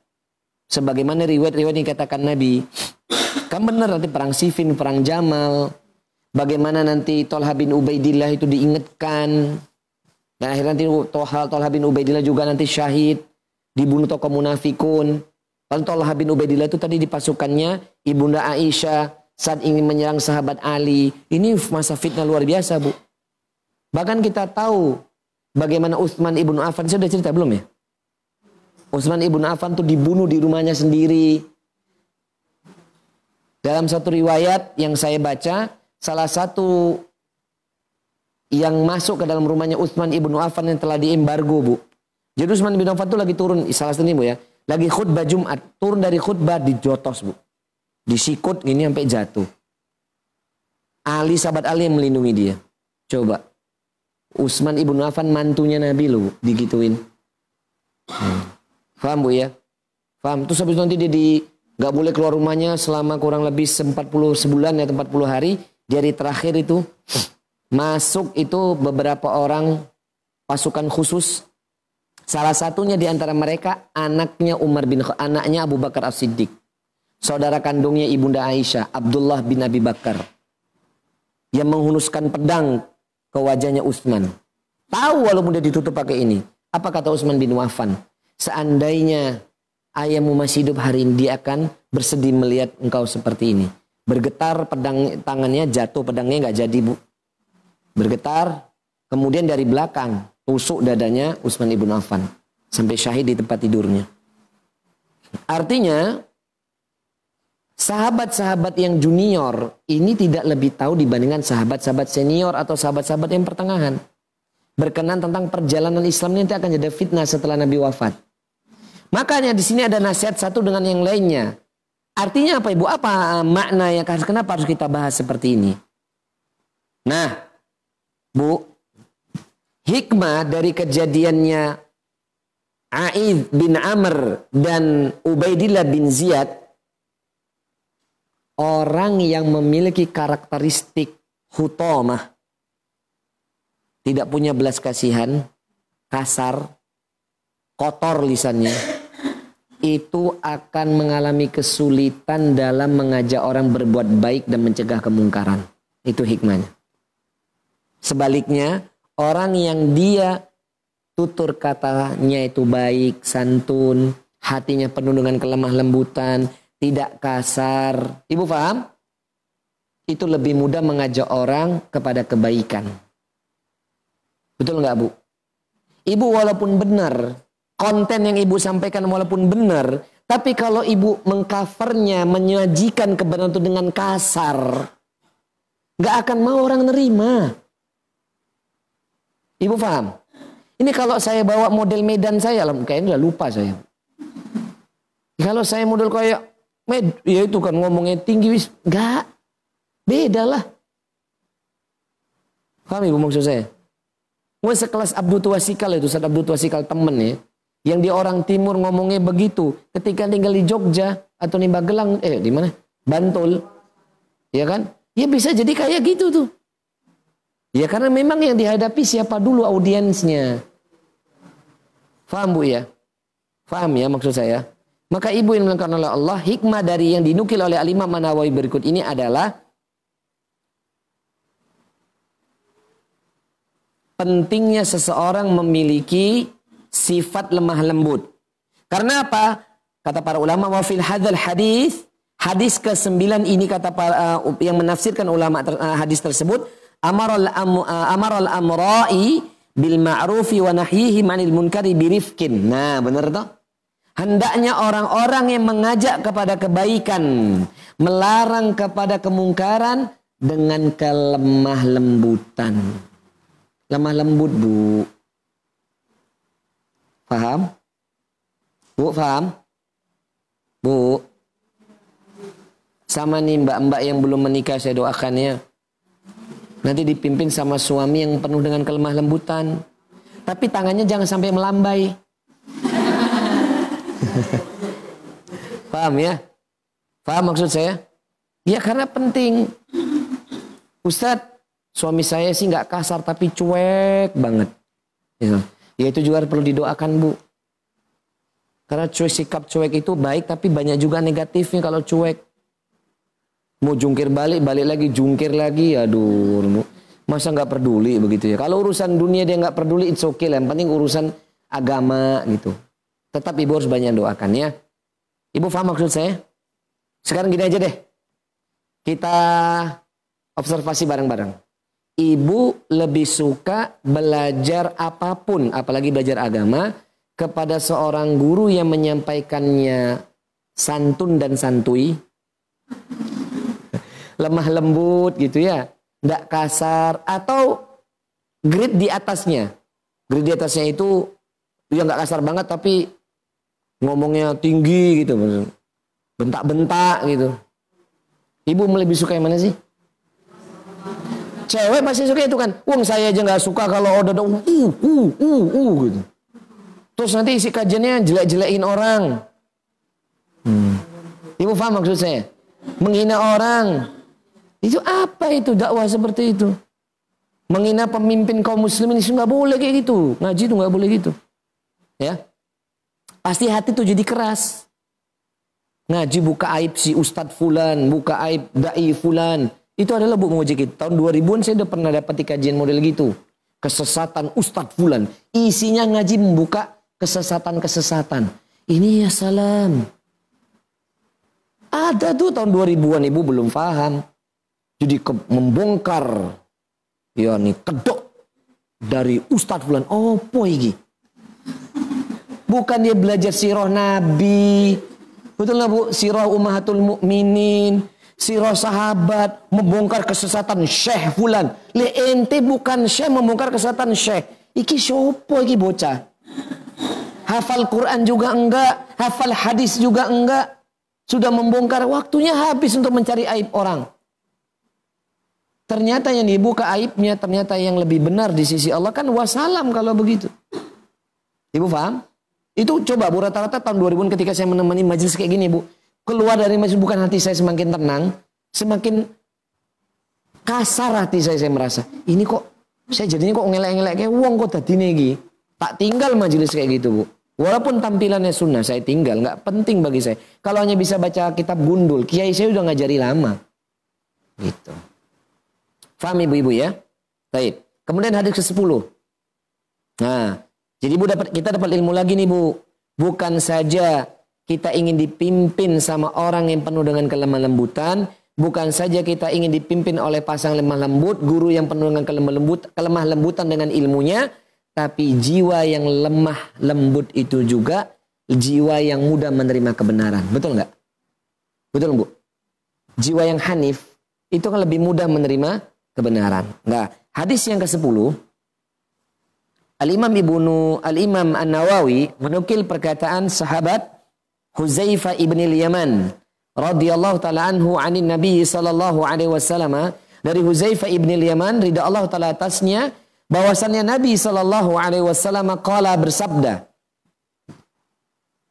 Sebagaimana riwayat-riwayat yang katakan Nabi. Kan benar nanti perang Sifin, perang Jamal. Bagaimana nanti Tolha bin Ubaidillah itu diingatkan. Dan akhirnya nanti Tolha, Tolha bin Ubaidillah juga nanti syahid. Dibunuh tokoh munafikun. Lalu Tolha bin Ubaidillah itu tadi di pasukannya Ibunda Aisyah saat ingin menyerang sahabat Ali. Ini masa fitnah luar biasa bu. Bahkan kita tahu bagaimana Utsman ibnu Affan. Saya sudah cerita belum ya? Utsman ibnu Affan itu dibunuh di rumahnya sendiri. Dalam satu riwayat yang saya baca, salah satu yang masuk ke dalam rumahnya Utsman ibnu Affan yang telah diembargo, Bu. Jadi Utsman ibnu Affan itu lagi turun, salah satu Bu ya, lagi khutbah Jumat, turun dari khutbah di jotos, Bu. Disikut ini sampai jatuh. Ali sahabat Ali yang melindungi dia. Coba. Utsman ibnu Affan mantunya Nabi loh, digituin. Hmm. Faham Bu ya? Faham? Terus habis nanti dia di nggak boleh keluar rumahnya selama kurang lebih 40 sebulan ya 40 hari di hari terakhir itu masuk itu beberapa orang pasukan khusus salah satunya di antara mereka anaknya Umar bin anaknya Abu Bakar As-Siddiq saudara kandungnya ibunda Aisyah Abdullah bin Abi Bakar yang menghunuskan pedang ke wajahnya Utsman tahu walaupun dia ditutup pakai ini apa kata Utsman bin Affan seandainya ayahmu masih hidup hari ini dia akan bersedih melihat engkau seperti ini. Bergetar pedang tangannya jatuh pedangnya nggak jadi bu. Bergetar kemudian dari belakang tusuk dadanya Utsman ibn Affan sampai syahid di tempat tidurnya. Artinya sahabat-sahabat yang junior ini tidak lebih tahu dibandingkan sahabat-sahabat senior atau sahabat-sahabat yang pertengahan. Berkenan tentang perjalanan Islam ini nanti akan jadi fitnah setelah Nabi wafat. Makanya di sini ada nasihat satu dengan yang lainnya. Artinya apa Ibu? Apa makna yang kenapa harus kita bahas seperti ini? Nah, Bu, hikmah dari kejadiannya Aid bin Amr dan Ubaidillah bin Ziyad orang yang memiliki karakteristik hutomah tidak punya belas kasihan kasar kotor lisannya itu akan mengalami kesulitan dalam mengajak orang berbuat baik dan mencegah kemungkaran. Itu hikmahnya. Sebaliknya, orang yang dia tutur katanya itu baik, santun, hatinya penuh dengan kelemah lembutan, tidak kasar. Ibu paham? Itu lebih mudah mengajak orang kepada kebaikan. Betul nggak Bu? Ibu walaupun benar konten yang ibu sampaikan walaupun benar, tapi kalau ibu mengcovernya, menyajikan kebenaran itu dengan kasar, nggak akan mau orang nerima. Ibu paham? Ini kalau saya bawa model Medan saya, kayaknya udah lupa saya. Kalau saya model kayak med, ya itu kan ngomongnya tinggi wis, nggak, beda lah. Paham ibu maksud saya? Gue sekelas Abdul Tuasikal itu, saat Abdul Tuasikal temen ya. Yang di orang timur ngomongnya begitu. Ketika tinggal di Jogja atau di Magelang, eh di mana? Bantul. Ya kan? Ya bisa jadi kayak gitu tuh. Ya karena memang yang dihadapi siapa dulu audiensnya. Faham Bu ya? Faham ya maksud saya? Maka ibu yang dilakukan oleh Allah, hikmah dari yang dinukil oleh Alimah Manawawi berikut ini adalah pentingnya seseorang memiliki sifat lemah lembut. Karena apa? Kata para ulama wa fil hadzal hadis hadis ke-9 ini kata para, uh, yang menafsirkan ulama ter, uh, hadis tersebut amaral am, uh, amaral amra'i bil ma'rufi wa nahyihi 'anil munkari birifkin. Nah, benar toh? Hendaknya orang-orang yang mengajak kepada kebaikan, melarang kepada kemungkaran dengan kelemah lembutan. Lemah lembut, Bu. Paham? Bu, paham? Bu. Sama nih mbak-mbak yang belum menikah saya doakan ya. Nanti dipimpin sama suami yang penuh dengan kelemah lembutan. Tapi tangannya jangan sampai melambai. Paham ya? Paham maksud saya? Ya karena penting. Ustadz, suami saya sih nggak kasar tapi cuek banget. Ya. ya itu juga perlu didoakan bu. Karena cuek sikap cuek itu baik tapi banyak juga negatifnya kalau cuek. Mau jungkir balik, balik lagi, jungkir lagi, aduh. Masa nggak peduli begitu ya. Kalau urusan dunia dia nggak peduli, it's okay lah. Yang penting urusan agama gitu. Tetap ibu harus banyak doakan ya. Ibu paham maksud saya? Sekarang gini aja deh. Kita observasi bareng-bareng. Ibu lebih suka belajar apa pun, apalagi belajar agama, kepada seorang guru yang menyampaikannya santun dan santui lemah lembut gitu ya, tidak kasar atau grid di atasnya. Grid di atasnya itu ya nggak kasar banget tapi ngomongnya tinggi gitu, bentak-bentak gitu. Ibu lebih suka yang mana sih? Cewek pasti suka itu kan. Uang saya aja nggak suka kalau udah ada uh uh uh uh gitu. Terus nanti isi kajiannya jelek-jelekin orang. Hmm. Ibu paham maksud saya? Menghina orang, itu apa itu dakwah seperti itu? Menghina pemimpin kaum muslimin itu nggak boleh kayak gitu. Ngaji itu nggak boleh gitu. Ya. Pasti hati tuh jadi keras. Ngaji buka aib si Ustadz Fulan, buka aib Dai Fulan. Itu adalah bu menguji kita. Tahun 2000-an saya udah pernah dapat kajian model gitu. Kesesatan Ustadz Fulan. Isinya ngaji membuka kesesatan-kesesatan. Ini ya salam. Ada tuh tahun 2000-an ibu belum paham. Jadi ke, membongkar ya nih kedok dari Ustadz Fulan. Oh, iki? Bukan dia belajar sirah Nabi. Betul nggak Bu? Sirah Ummahatul Mukminin, sirah sahabat, membongkar kesesatan Syekh Fulan. Le ente bukan Syekh membongkar kesesatan Syekh. Iki sopo iki bocah? Hafal Quran juga enggak, hafal hadis juga enggak. Sudah membongkar waktunya habis untuk mencari aib orang. Ternyata yang dibuka aibnya ternyata yang lebih benar di sisi Allah kan wasalam kalau begitu. Ibu paham? Itu coba Bu rata-rata tahun 2000 ketika saya menemani majelis kayak gini Bu. Keluar dari majelis bukan hati saya semakin tenang. Semakin kasar hati saya saya merasa. Ini kok saya jadinya kok ngelek-ngelek kayak uang kok tadi nih Tak tinggal majelis kayak gitu Bu. Walaupun tampilannya sunnah saya tinggal. nggak penting bagi saya. Kalau hanya bisa baca kitab gundul. Kiai saya udah ngajari lama. Gitu. Faham ibu-ibu ya? Baik. Kemudian hadis ke-10. Nah, jadi ibu dapat kita dapat ilmu lagi nih Bu. Bukan saja kita ingin dipimpin sama orang yang penuh dengan kelemah lembutan, bukan saja kita ingin dipimpin oleh pasang lemah lembut, guru yang penuh dengan kelemah lembut, kelemah lembutan dengan ilmunya, tapi jiwa yang lemah lembut itu juga jiwa yang mudah menerima kebenaran. Betul nggak? Betul Bu? Jiwa yang hanif itu kan lebih mudah menerima kebenaran. Nah, hadis yang ke-10 Al-Imam Ibnu Al-Imam An-Nawawi menukil perkataan sahabat Huzaifah ibn al-Yaman radhiyallahu taala anhu anin Nabi sallallahu alaihi wasallam dari Huzaifah ibn al-Yaman ridha Allah taala atasnya bahwasannya Nabi sallallahu alaihi wasallam qala bersabda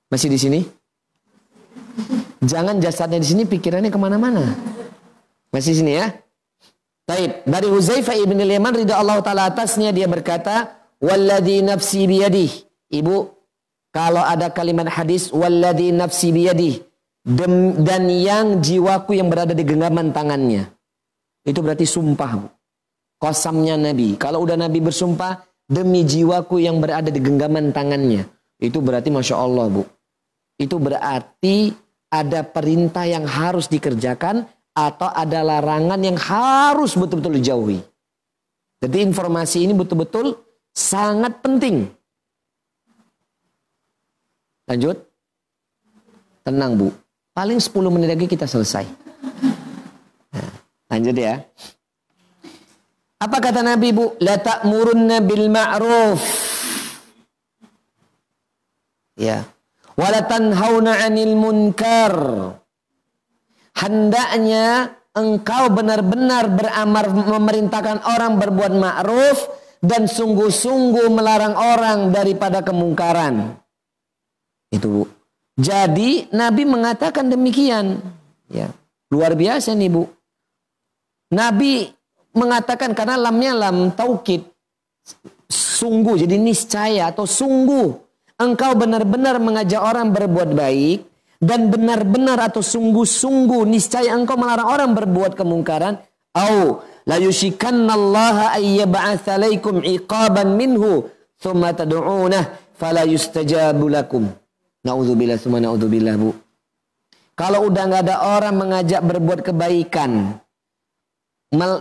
Masih di sini? Jangan jasadnya di sini pikirannya ke mana-mana. Masih sini ya? Taib. Dari Huzaifah ibn Yaman ridha Allah taala atasnya dia berkata, "Walladzi nafsi biyadih." Ibu, kalau ada kalimat hadis walladzi nafsi biyadih dan yang jiwaku yang berada di genggaman tangannya. Itu berarti sumpah, Bu. Kosamnya Nabi. Kalau udah Nabi bersumpah demi jiwaku yang berada di genggaman tangannya. Itu berarti Masya Allah, Bu. Itu berarti ada perintah yang harus dikerjakan atau ada larangan yang harus betul-betul dijauhi. Jadi informasi ini betul-betul sangat penting. Lanjut. Tenang Bu. Paling 10 menit lagi kita selesai. Nah, lanjut ya. Apa kata Nabi Bu? La ta'murunna bil ma'ruf. Ya. Wa la tanhauna 'anil munkar hendaknya engkau benar-benar beramar memerintahkan orang berbuat ma'ruf dan sungguh-sungguh melarang orang daripada kemungkaran. Itu Bu. Jadi Nabi mengatakan demikian. Ya, luar biasa nih Bu. Nabi mengatakan karena lamnya lam taukid sungguh jadi niscaya atau sungguh engkau benar-benar mengajak orang berbuat baik dan benar-benar atau sungguh-sungguh niscaya engkau melarang orang berbuat kemungkaran au la yushikannallaha alaikum iqaban minhu thumma tad'unah fala yustajabu lakum bu. Kalau udah nggak ada orang mengajak berbuat kebaikan,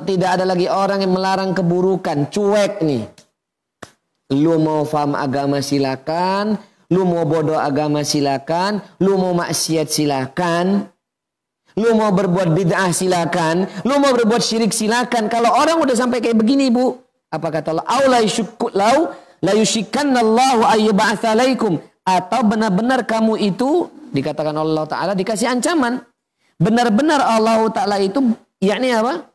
tidak ada lagi orang yang melarang keburukan, cuek nih. Lu mau faham agama silakan, lu mau bodoh agama silakan, lu mau maksiat silakan, lu mau berbuat bid'ah silakan, lu mau berbuat syirik silakan. Kalau orang udah sampai kayak begini bu, apa kata Allah? Aula yusyukku lau la yushikanallahu ayyuba'atsalaikum atau benar-benar kamu itu dikatakan Allah Ta'ala dikasih ancaman. Benar-benar Allah Ta'ala itu yakni apa?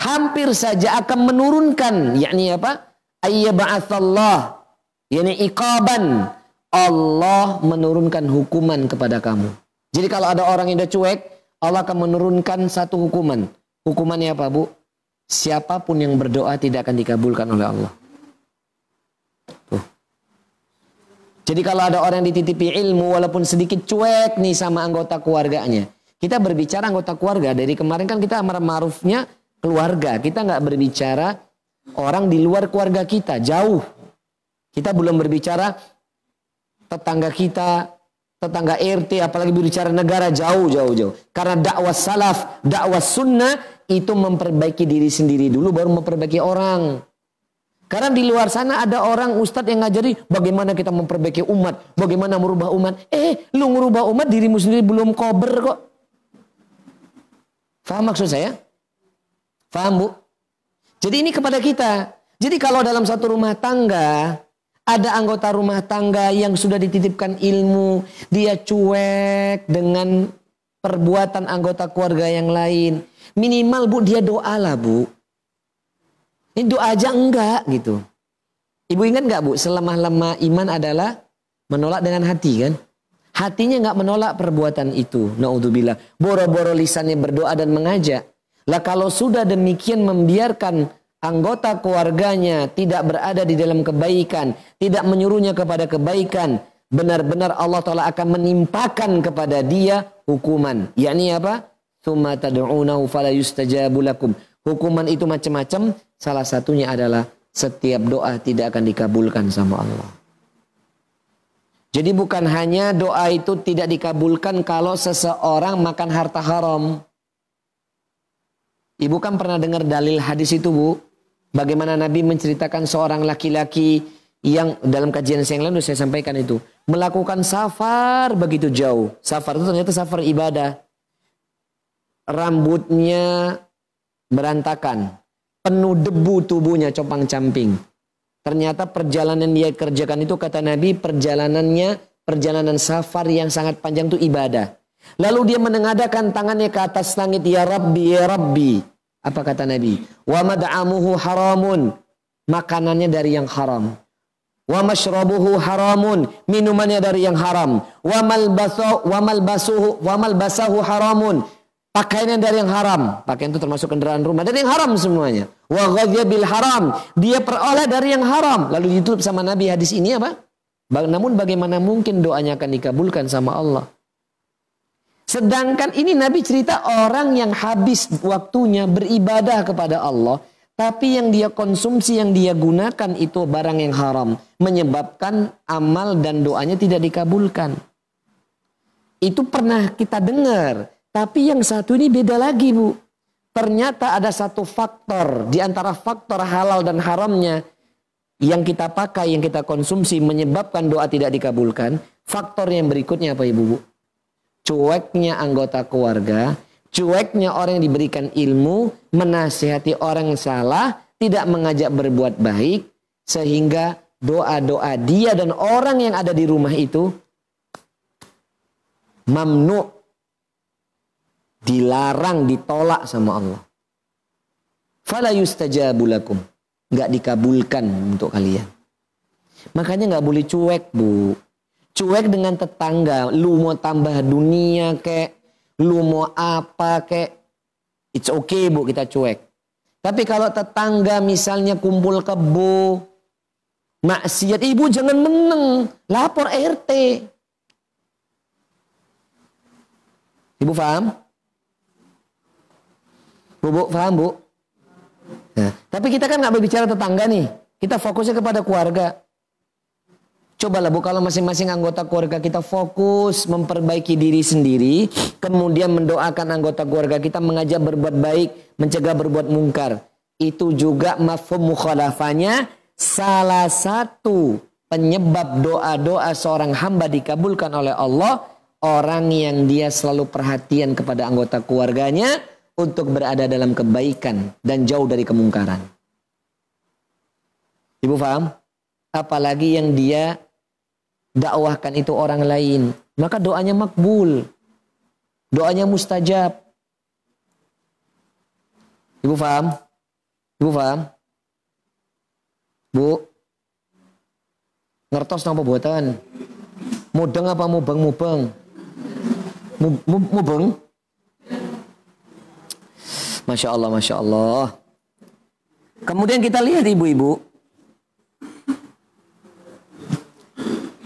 Hampir saja akan menurunkan yakni apa? Ayyaba'athallah yakni iqaban. Allah menurunkan hukuman kepada kamu. Jadi kalau ada orang yang udah cuek, Allah akan menurunkan satu hukuman. Hukumannya apa, Bu? Siapa pun yang berdoa tidak akan dikabulkan oleh Allah. Jadi kalau ada orang yang dititipi ilmu walaupun sedikit cuek nih sama anggota keluarganya. Kita berbicara anggota keluarga. Dari kemarin kan kita amar ma'rufnya keluarga. Kita nggak berbicara orang di luar keluarga kita. Jauh. Kita belum berbicara tetangga kita, tetangga RT, apalagi berbicara negara jauh, jauh, jauh. Karena dakwah salaf, dakwah sunnah itu memperbaiki diri sendiri dulu baru memperbaiki orang. Karena di luar sana ada orang ustadz yang ngajari bagaimana kita memperbaiki umat, bagaimana merubah umat. Eh, lu merubah umat dirimu sendiri belum kober kok. Faham maksud saya? Faham bu? Jadi ini kepada kita. Jadi kalau dalam satu rumah tangga ada anggota rumah tangga yang sudah dititipkan ilmu, dia cuek dengan perbuatan anggota keluarga yang lain. Minimal bu dia doa lah bu. Ini doa aja enggak gitu. Ibu ingat enggak bu, selemah-lemah iman adalah menolak dengan hati kan? Hatinya enggak menolak perbuatan itu. Naudzubillah. Boro-boro lisannya berdoa dan mengajak. Lah kalau sudah demikian membiarkan anggota keluarganya tidak berada di dalam kebaikan, tidak menyuruhnya kepada kebaikan, benar-benar Allah Ta'ala akan menimpakan kepada dia hukuman. Yakni apa? Thumma tad'unahu fala yustajabu. Hukuman itu macam-macam, salah satunya adalah setiap doa tidak akan dikabulkan sama Allah. Jadi bukan hanya doa itu tidak dikabulkan kalau seseorang makan harta haram. Ibu kan pernah dengar dalil hadis itu bu. Bagaimana Nabi menceritakan seorang laki-laki yang dalam kajian yang lalu saya sampaikan itu. Melakukan safar begitu jauh. Safar itu ternyata safar ibadah. Rambutnya berantakan. Penuh debu tubuhnya copang camping. Ternyata perjalanan dia kerjakan itu kata Nabi perjalanannya perjalanan safar yang sangat panjang itu ibadah. Lalu dia menengadakan tangannya ke atas langit ya Rabbi ya Rabbi. Apa kata Nabi? Wa mad'amuhu haramun. Makanannya dari yang haram. Wa mashrabuhu haramun. Minumannya dari yang haram. Wa malbasuhu wa malbasuhu wa malbasahu haramun Pakaian dari yang haram. Pakaian itu termasuk kendaraan rumah. Dari yang haram semuanya. Wa bil haram. Dia peroleh dari yang haram. Lalu ditutup sama Nabi hadis ini apa? Namun bagaimana mungkin doanya akan dikabulkan sama Allah? Sedangkan ini Nabi cerita orang yang habis waktunya beribadah kepada Allah. Tapi yang dia konsumsi, yang dia gunakan itu barang yang haram. Menyebabkan amal dan doanya tidak dikabulkan. Itu pernah kita dengar. Tapi yang satu ini beda lagi bu. Ternyata ada satu faktor di antara faktor halal dan haramnya yang kita pakai, yang kita konsumsi menyebabkan doa tidak dikabulkan. Faktor yang berikutnya apa ibu? Bu? Cueknya anggota keluarga, cueknya orang yang diberikan ilmu, menasihati orang yang salah, tidak mengajak berbuat baik, sehingga doa-doa dia dan orang yang ada di rumah itu mamnu Dilarang, ditolak sama Allah. Fala yustajabulakum. Nggak dikabulkan untuk kalian. Makanya nggak boleh cuek bu. Cuek dengan tetangga. Lu mau tambah dunia kek. Lu mau apa kek. It's okay bu kita cuek. Tapi kalau tetangga misalnya kumpul kebo. Maksiat. Ibu jangan meneng. Lapor RT. Ibu paham? Bu, bu, paham bu? Nah, tapi kita kan nggak berbicara tetangga nih. Kita fokusnya kepada keluarga. Cobalah bu kalau masing-masing anggota keluarga kita fokus memperbaiki diri sendiri, kemudian mendoakan anggota keluarga kita mengajak berbuat baik, mencegah berbuat mungkar. Itu juga mafhum mukhalafanya salah satu penyebab doa-doa seorang hamba dikabulkan oleh Allah orang yang dia selalu perhatian kepada anggota keluarganya untuk berada dalam kebaikan dan jauh dari kemungkaran. Ibu paham? Apalagi yang dia dakwahkan itu orang lain, maka doanya makbul. Doanya mustajab. Ibu paham? Ibu paham? Bu, ngertos napa buatan? Mudeng apa mubeng mubeng? Mubeng? Masya Allah, Masya Allah. Kemudian kita lihat ibu-ibu.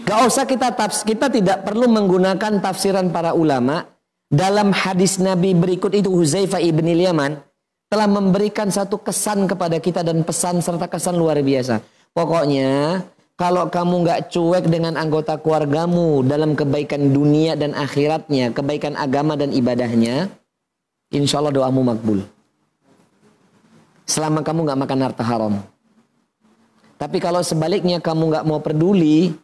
Gak usah kita tafs, kita tidak perlu menggunakan tafsiran para ulama. Dalam hadis Nabi berikut itu Huzaifah ibn Yaman telah memberikan satu kesan kepada kita dan pesan serta kesan luar biasa. Pokoknya kalau kamu nggak cuek dengan anggota keluargamu dalam kebaikan dunia dan akhiratnya, kebaikan agama dan ibadahnya, insya Allah doamu makbul. Selama kamu nggak makan harta haram. Tapi kalau sebaliknya kamu nggak mau peduli,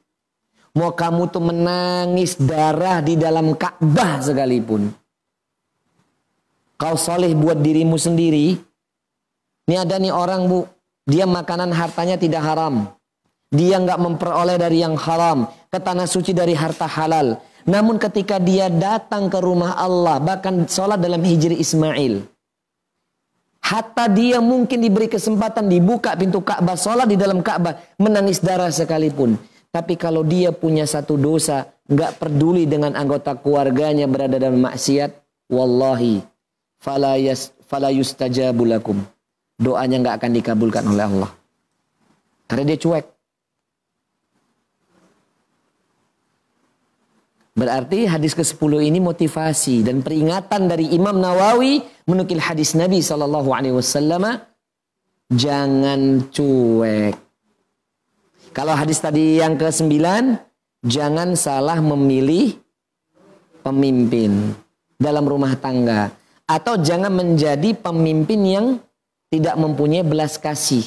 Mau kamu tuh menangis darah di dalam Ka'bah sekalipun. Kau soleh buat dirimu sendiri. Ini ada nih orang bu, dia makanan hartanya tidak haram. Dia nggak memperoleh dari yang haram, ke tanah suci dari harta halal. Namun ketika dia datang ke rumah Allah, bahkan sholat dalam hijri Ismail. Hatta dia mungkin diberi kesempatan dibuka pintu Ka'bah, sholat di dalam Ka'bah, menangis darah sekalipun. Tapi kalau dia punya satu dosa, nggak peduli dengan anggota keluarganya berada dalam maksiat, wallahi fala yas fala yustajabulakum. Doanya nggak akan dikabulkan oleh Allah. Karena dia cuek. Berarti hadis ke-10 ini motivasi dan peringatan dari Imam Nawawi menukil hadis Nabi wasallam jangan cuek. Kalau hadis tadi yang ke-9, jangan salah memilih pemimpin dalam rumah tangga. Atau jangan menjadi pemimpin yang tidak mempunyai belas kasih.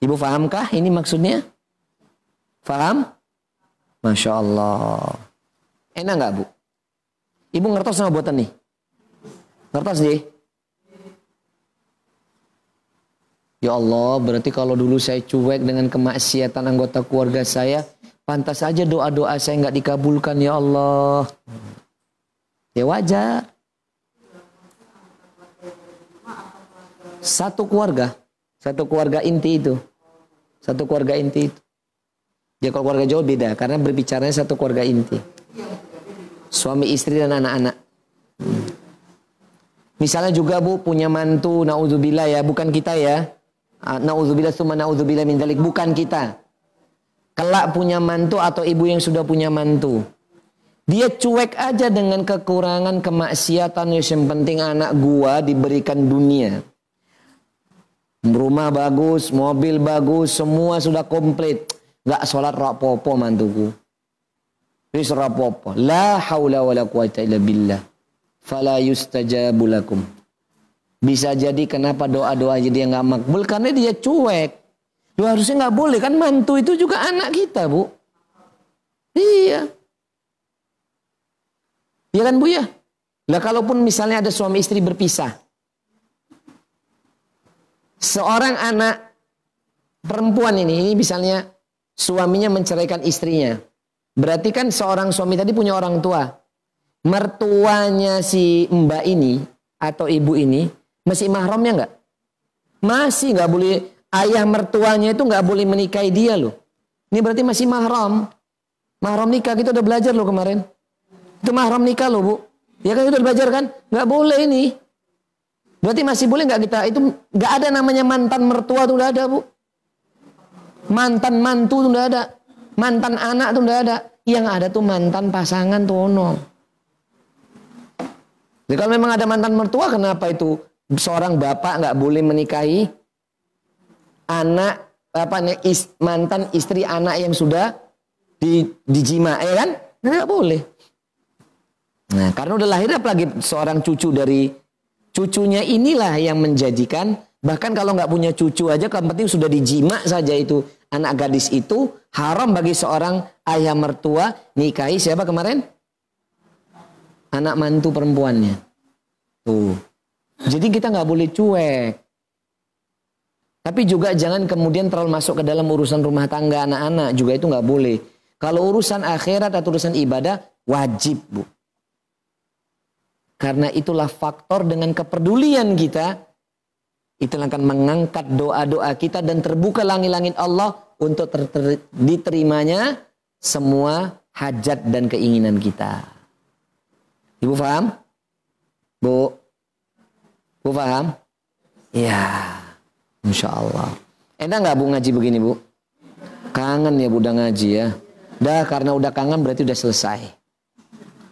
Ibu fahamkah ini maksudnya? Faham? Masya Allah. Enak nggak bu? Ibu ngertos sama buatan nih? Ngertos deh? Ya Allah, berarti kalau dulu saya cuek dengan kemaksiatan anggota keluarga saya, pantas saja doa-doa saya nggak dikabulkan ya Allah. Ya wajar. Satu keluarga, satu keluarga inti itu. Satu keluarga inti itu. Ya kalau keluarga jauh beda, karena berbicaranya satu keluarga inti. Suami istri dan anak-anak. Misalnya juga bu punya mantu, naudzubillah ya, bukan kita ya. Ah, naudzubillah summa naudzubillah min dalik. Bukan kita. Kelak punya mantu atau ibu yang sudah punya mantu. Dia cuek aja dengan kekurangan kemaksiatan yang penting anak gua diberikan dunia. Rumah bagus, mobil bagus, semua sudah komplit. Gak sholat rapopo mantuku. Wis rapopo. La haula wa la quwata illa billah. Fala yustajabu lakum. Bisa jadi kenapa doa-doa aja dia nggak makbul karena dia cuek. Lu harusnya nggak boleh kan mantu itu juga anak kita bu. Iya. Iya kan bu ya? Lah kalaupun misalnya ada suami istri berpisah. Seorang anak perempuan ini, ini misalnya suaminya menceraikan istrinya. Berarti kan seorang suami tadi punya orang tua. mertuanya si mbak ini atau ibu ini masih mahramnya nggak? Masih nggak boleh ayah mertuanya itu nggak boleh menikahi dia loh. Ini berarti masih mahram. Mahram nikah kita udah belajar loh kemarin. Itu mahram nikah loh bu. Ya kan itu belajar kan? Nggak boleh ini. Berarti masih boleh nggak kita? Itu nggak ada namanya mantan mertua tuh udah ada bu. Mantan mantu tuh udah ada. Mantan anak tuh udah ada. Yang ada tuh mantan pasangan tuh ono. Jadi kalau memang ada mantan mertua kenapa itu seorang bapak nggak boleh menikahi anak apa is, mantan istri anak yang sudah di dijima ya kan nggak boleh nah karena udah lahir apalagi seorang cucu dari cucunya inilah yang menjadikan bahkan kalau nggak punya cucu aja yang penting sudah dijima saja itu anak gadis itu haram bagi seorang ayah mertua nikahi siapa kemarin anak mantu perempuannya. Tuh. Jadi kita nggak boleh cuek. Tapi juga jangan kemudian terlalu masuk ke dalam urusan rumah tangga anak-anak juga itu nggak boleh. Kalau urusan akhirat atau urusan ibadah wajib bu. Karena itulah faktor dengan kepedulian kita itu akan mengangkat doa-doa kita dan terbuka langit-langit Allah untuk ter ter diterimanya semua hajat dan keinginan kita. Ibu paham? Bu? Bu paham? Ya, Insya Allah. Enak nggak Bu ngaji begini Bu? Kangen ya Bu udah ngaji ya. Dah karena udah kangen berarti udah selesai.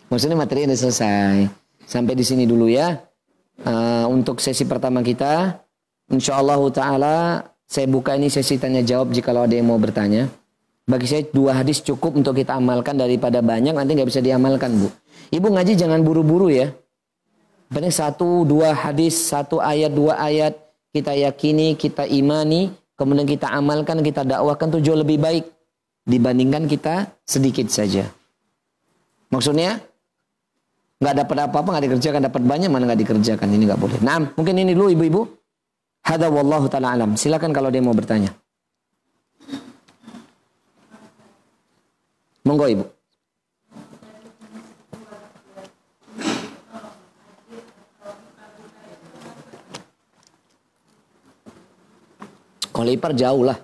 Maksudnya materi udah selesai. Sampai di sini dulu ya. Uh, untuk sesi pertama kita. Insya Allah Ta'ala saya buka ini sesi tanya jawab jika ada yang mau bertanya. Bagi saya dua hadis cukup untuk kita amalkan daripada banyak nanti nggak bisa diamalkan Bu. Ibu ngaji jangan buru-buru ya. Penting satu, dua hadis, satu ayat, dua ayat. Kita yakini, kita imani, kemudian kita amalkan, kita dakwahkan itu jauh lebih baik. Dibandingkan kita sedikit saja. Maksudnya, nggak dapat apa-apa, nggak dikerjakan, dapat banyak, mana nggak dikerjakan. Ini nggak boleh. Nah, mungkin ini dulu ibu-ibu. Hada wallahu ta'ala alam. Silakan kalau dia mau bertanya. Monggo ibu. Kalau ipar jauh lah.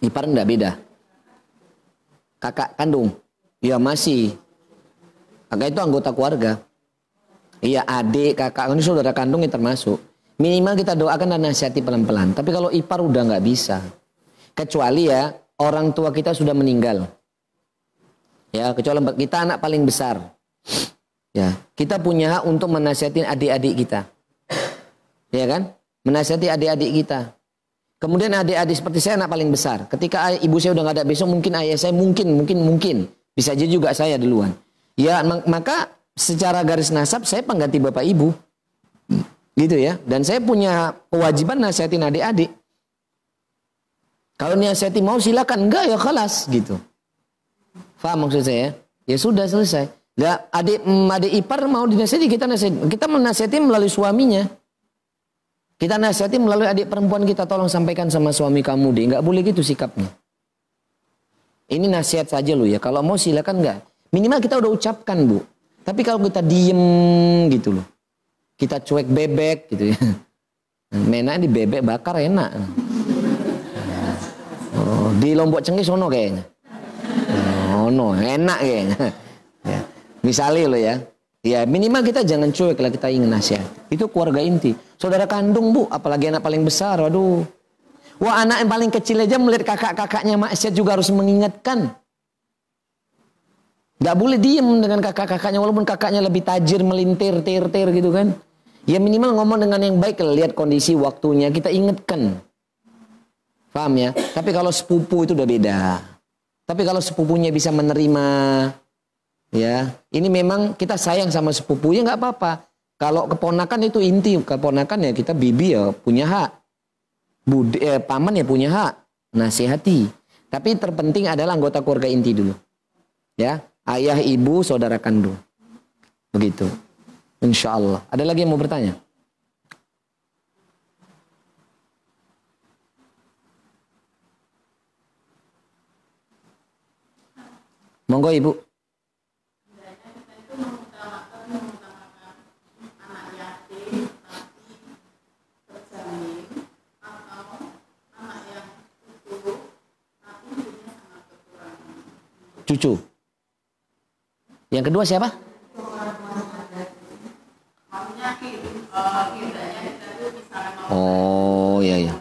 Ipar enggak beda. Kakak kandung. Ya masih. Kakak itu anggota keluarga. Iya adik, kakak, ini saudara kandung yang termasuk. Minimal kita doakan dan nasihati pelan-pelan. Tapi kalau ipar udah nggak bisa. Kecuali ya orang tua kita sudah meninggal. Ya, kecuali kita anak paling besar. Ya, kita punya hak untuk menasihati adik-adik kita. Ya kan? Menasihati adik-adik kita. Kemudian adik-adik seperti saya anak paling besar. Ketika ibu saya udah nggak ada besok, mungkin ayah saya mungkin, mungkin, mungkin. Bisa aja juga saya duluan. Ya, maka secara garis nasab saya pengganti bapak ibu. Gitu ya. Dan saya punya kewajiban nasihatin adik-adik. Kalau nasihatin mau silakan, enggak ya kelas gitu. Faham maksud saya? Ya sudah selesai. Ya, adik mm, adik ipar mau dinasihati kita nasihati. Kita menasihati melalui suaminya. Kita nasihati melalui adik perempuan kita tolong sampaikan sama suami kamu deh. Nggak boleh gitu sikapnya. Ini nasihat saja loh ya. Kalau mau silakan nggak. Minimal kita udah ucapkan bu. Tapi kalau kita diem gitu loh. Kita cuek bebek gitu ya. Menak di bebek bakar enak. Oh, di Lombok Cengkih sono kayaknya. Oh no, enak kayaknya. Ya. Misalnya loh ya. Ya minimal kita jangan cuek lah kita ingin nasihat. Itu keluarga inti. Saudara kandung bu, apalagi anak paling besar. Waduh. Wah anak yang paling kecil aja melihat kakak-kakaknya maksiat juga harus mengingatkan. Gak boleh diem dengan kakak-kakaknya walaupun kakaknya lebih tajir melintir tir tir gitu kan. Ya minimal ngomong dengan yang baik lihat kondisi waktunya kita ingatkan. Paham ya? Tapi kalau sepupu itu udah beda. Tapi kalau sepupunya bisa menerima Ya, ini memang kita sayang sama sepupu ya nggak apa-apa. Kalau keponakan itu inti, keponakan ya kita bibi ya punya hak. Budi, eh, paman ya punya hak. Nasihati. Tapi terpenting adalah anggota keluarga inti dulu. Ya, ayah, ibu, saudara kandung. Begitu. Insya Allah. Ada lagi yang mau bertanya? Monggo ibu. Cucu. Yang kedua siapa? Oh, iya iya.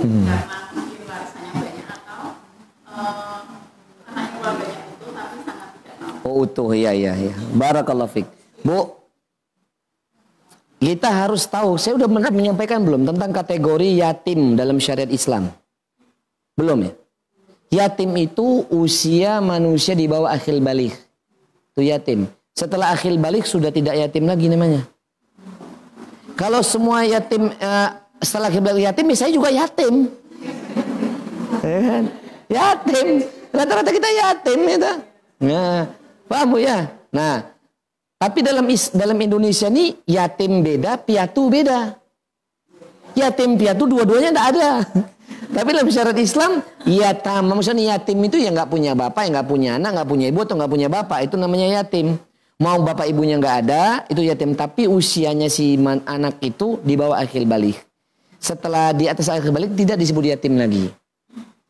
Hmm. Oh utuh, iya iya iya. Barakallahu fik. Bu, kita harus tahu, saya udah benar menyampaikan belum tentang kategori yatim dalam syariat Islam? Belum ya? Yatim itu usia manusia di bawah akhil balik. Itu yatim. Setelah akhil balik sudah tidak yatim lagi namanya. Kalau semua yatim uh, setelah akhil balik yatim, saya juga yatim. Ya kan? Yatim. Rata-rata kita yatim itu. Nah, paham bu ya? Nah, tapi dalam dalam Indonesia ini yatim beda, piatu beda. Yatim piatu dua-duanya tidak ada. Tapi dalam syarat Islam, yatim, maksudnya yatim itu yang nggak punya bapak, yang nggak punya anak, nggak punya ibu atau nggak punya bapak, itu namanya yatim. Mau bapak ibunya nggak ada, itu yatim. Tapi usianya si anak itu di bawah akhir balik. Setelah di atas akhir balik tidak disebut yatim lagi.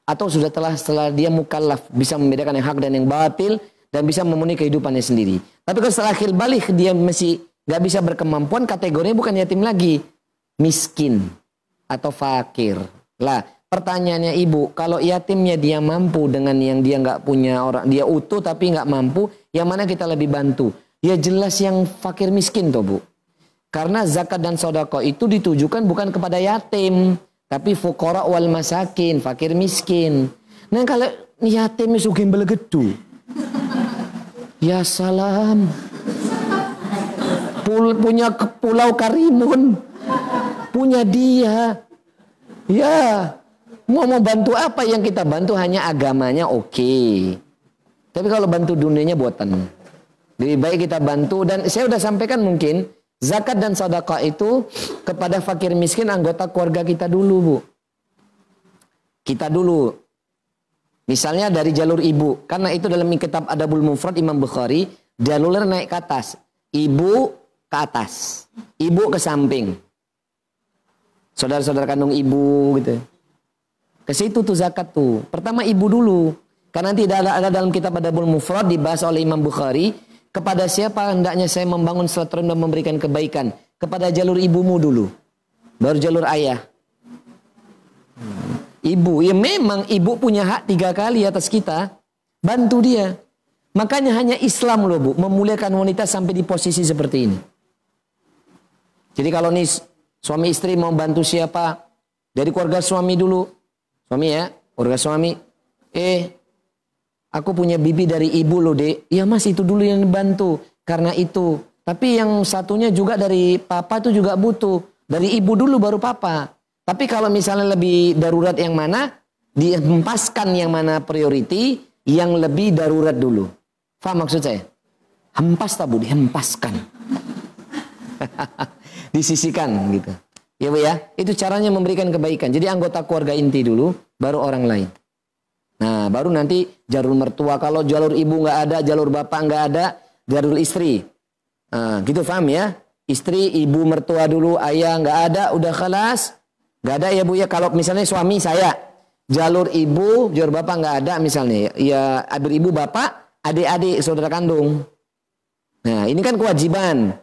Atau sudah telah setelah dia mukallaf bisa membedakan yang hak dan yang batil dan bisa memenuhi kehidupannya sendiri. Tapi kalau setelah akhir balik dia masih nggak bisa berkemampuan, kategorinya bukan yatim lagi, miskin atau fakir. Lah, pertanyaannya ibu, kalau yatimnya dia mampu dengan yang dia nggak punya orang, dia utuh tapi nggak mampu, yang mana kita lebih bantu? Ya jelas yang fakir miskin toh bu. Karena zakat dan sodako itu ditujukan bukan kepada yatim. Tapi fukara wal masakin, fakir miskin. Nah kalau yatim sugih belegedu. Ya salam. Pul, punya pulau Karimun. Punya dia. Ya. Mau mau bantu apa yang kita bantu hanya agamanya oke. Okay. Tapi kalau bantu dunianya buatan. Lebih baik kita bantu dan saya sudah sampaikan mungkin zakat dan sedekah itu kepada fakir miskin anggota keluarga kita dulu, Bu. Kita dulu. Misalnya dari jalur ibu, karena itu dalam kitab Adabul Mufrad Imam Bukhari, jalurnya naik ke atas. Ibu ke atas, ibu ke samping. Saudara-saudara kandung ibu gitu. Ke situ tuh zakat tuh. Pertama ibu dulu. Karena nanti ada, ada dalam kitab Adabul Mufrad dibahas oleh Imam Bukhari. Kepada siapa hendaknya saya membangun silaturahim dan memberikan kebaikan? Kepada jalur ibumu dulu. Baru jalur ayah. Ibu, ya memang ibu punya hak tiga kali atas kita. Bantu dia. Makanya hanya Islam loh bu, memuliakan wanita sampai di posisi seperti ini. Jadi kalau nih suami istri mau bantu siapa? Dari keluarga suami dulu. Suami ya, keluarga suami. Eh, Aku punya bibi dari ibu loh dek. Ya mas itu dulu yang bantu. Karena itu. Tapi yang satunya juga dari papa itu juga butuh. Dari ibu dulu baru papa. Tapi kalau misalnya lebih darurat yang mana, dihempaskan yang mana priority, yang lebih darurat dulu. Faham maksud saya? Hempas tabu, dihempaskan. Disisikan gitu. Ya bu ya, itu caranya memberikan kebaikan. Jadi anggota keluarga inti dulu, baru orang lain. Nah, baru nanti jalur mertua. Kalau jalur ibu nggak ada, jalur bapak nggak ada, jalur istri. Nah, gitu paham ya? Istri, ibu, mertua dulu, ayah nggak ada, udah kelas. Nggak ada ya bu ya. Kalau misalnya suami saya, jalur ibu, jalur bapak nggak ada misalnya. Ya, adik ibu, bapak, adik-adik, saudara kandung. Nah, ini kan kewajiban.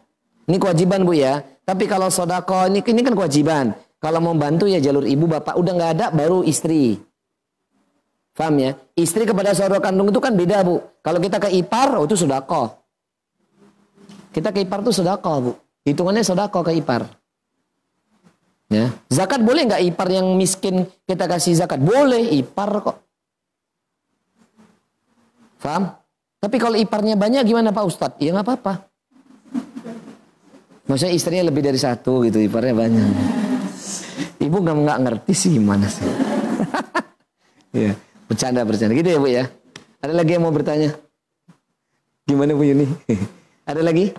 Ini kewajiban bu ya. Tapi kalau sodako ini, ini kan kewajiban. Kalau mau bantu ya jalur ibu, bapak udah nggak ada, baru istri. Paham ya? Istri kepada saudara kandung itu kan beda bu. Kalau kita ke ipar, oh itu sodako. Kita ke ipar itu sodako bu. Hitungannya sodako ke ipar. Ya. Zakat boleh nggak ipar yang miskin kita kasih zakat? Boleh, ipar kok. Paham? Tapi kalau iparnya banyak gimana Pak Ustadz? Ya nggak apa-apa. Maksudnya istrinya lebih dari satu gitu, iparnya banyak. Ibu nggak nggak ngerti sih gimana sih. ya. Bercanda, bercanda. Gitu ya Bu ya. Ada lagi yang mau bertanya? Gimana Bu Yuni? Ada lagi?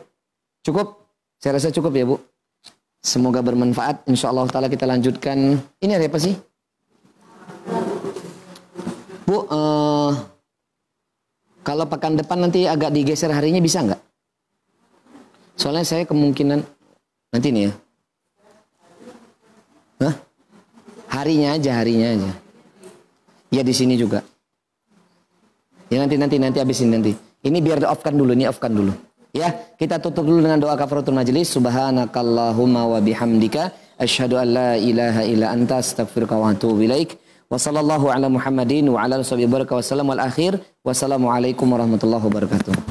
Cukup? Saya rasa cukup ya Bu. Semoga bermanfaat. Insya Allah Ta'ala kita lanjutkan. Ini ada apa sih? Bu, uh, kalau pekan depan nanti agak digeser harinya bisa nggak? Soalnya saya kemungkinan nanti nih ya. Hah? Harinya aja, harinya aja. Ya di sini juga. Ya nanti nanti nanti habis ini nanti. Ini biar offkan dulu, ini offkan dulu. Ya, kita tutup dulu dengan doa kafaratul majlis. Subhanakallahumma wa bihamdika asyhadu an la ilaha illa anta astaghfiruka wa atubu ilaik. Wa sallallahu ala Muhammadin wa ala alihi wa sallam wal akhir. Wassalamualaikum warahmatullahi wabarakatuh.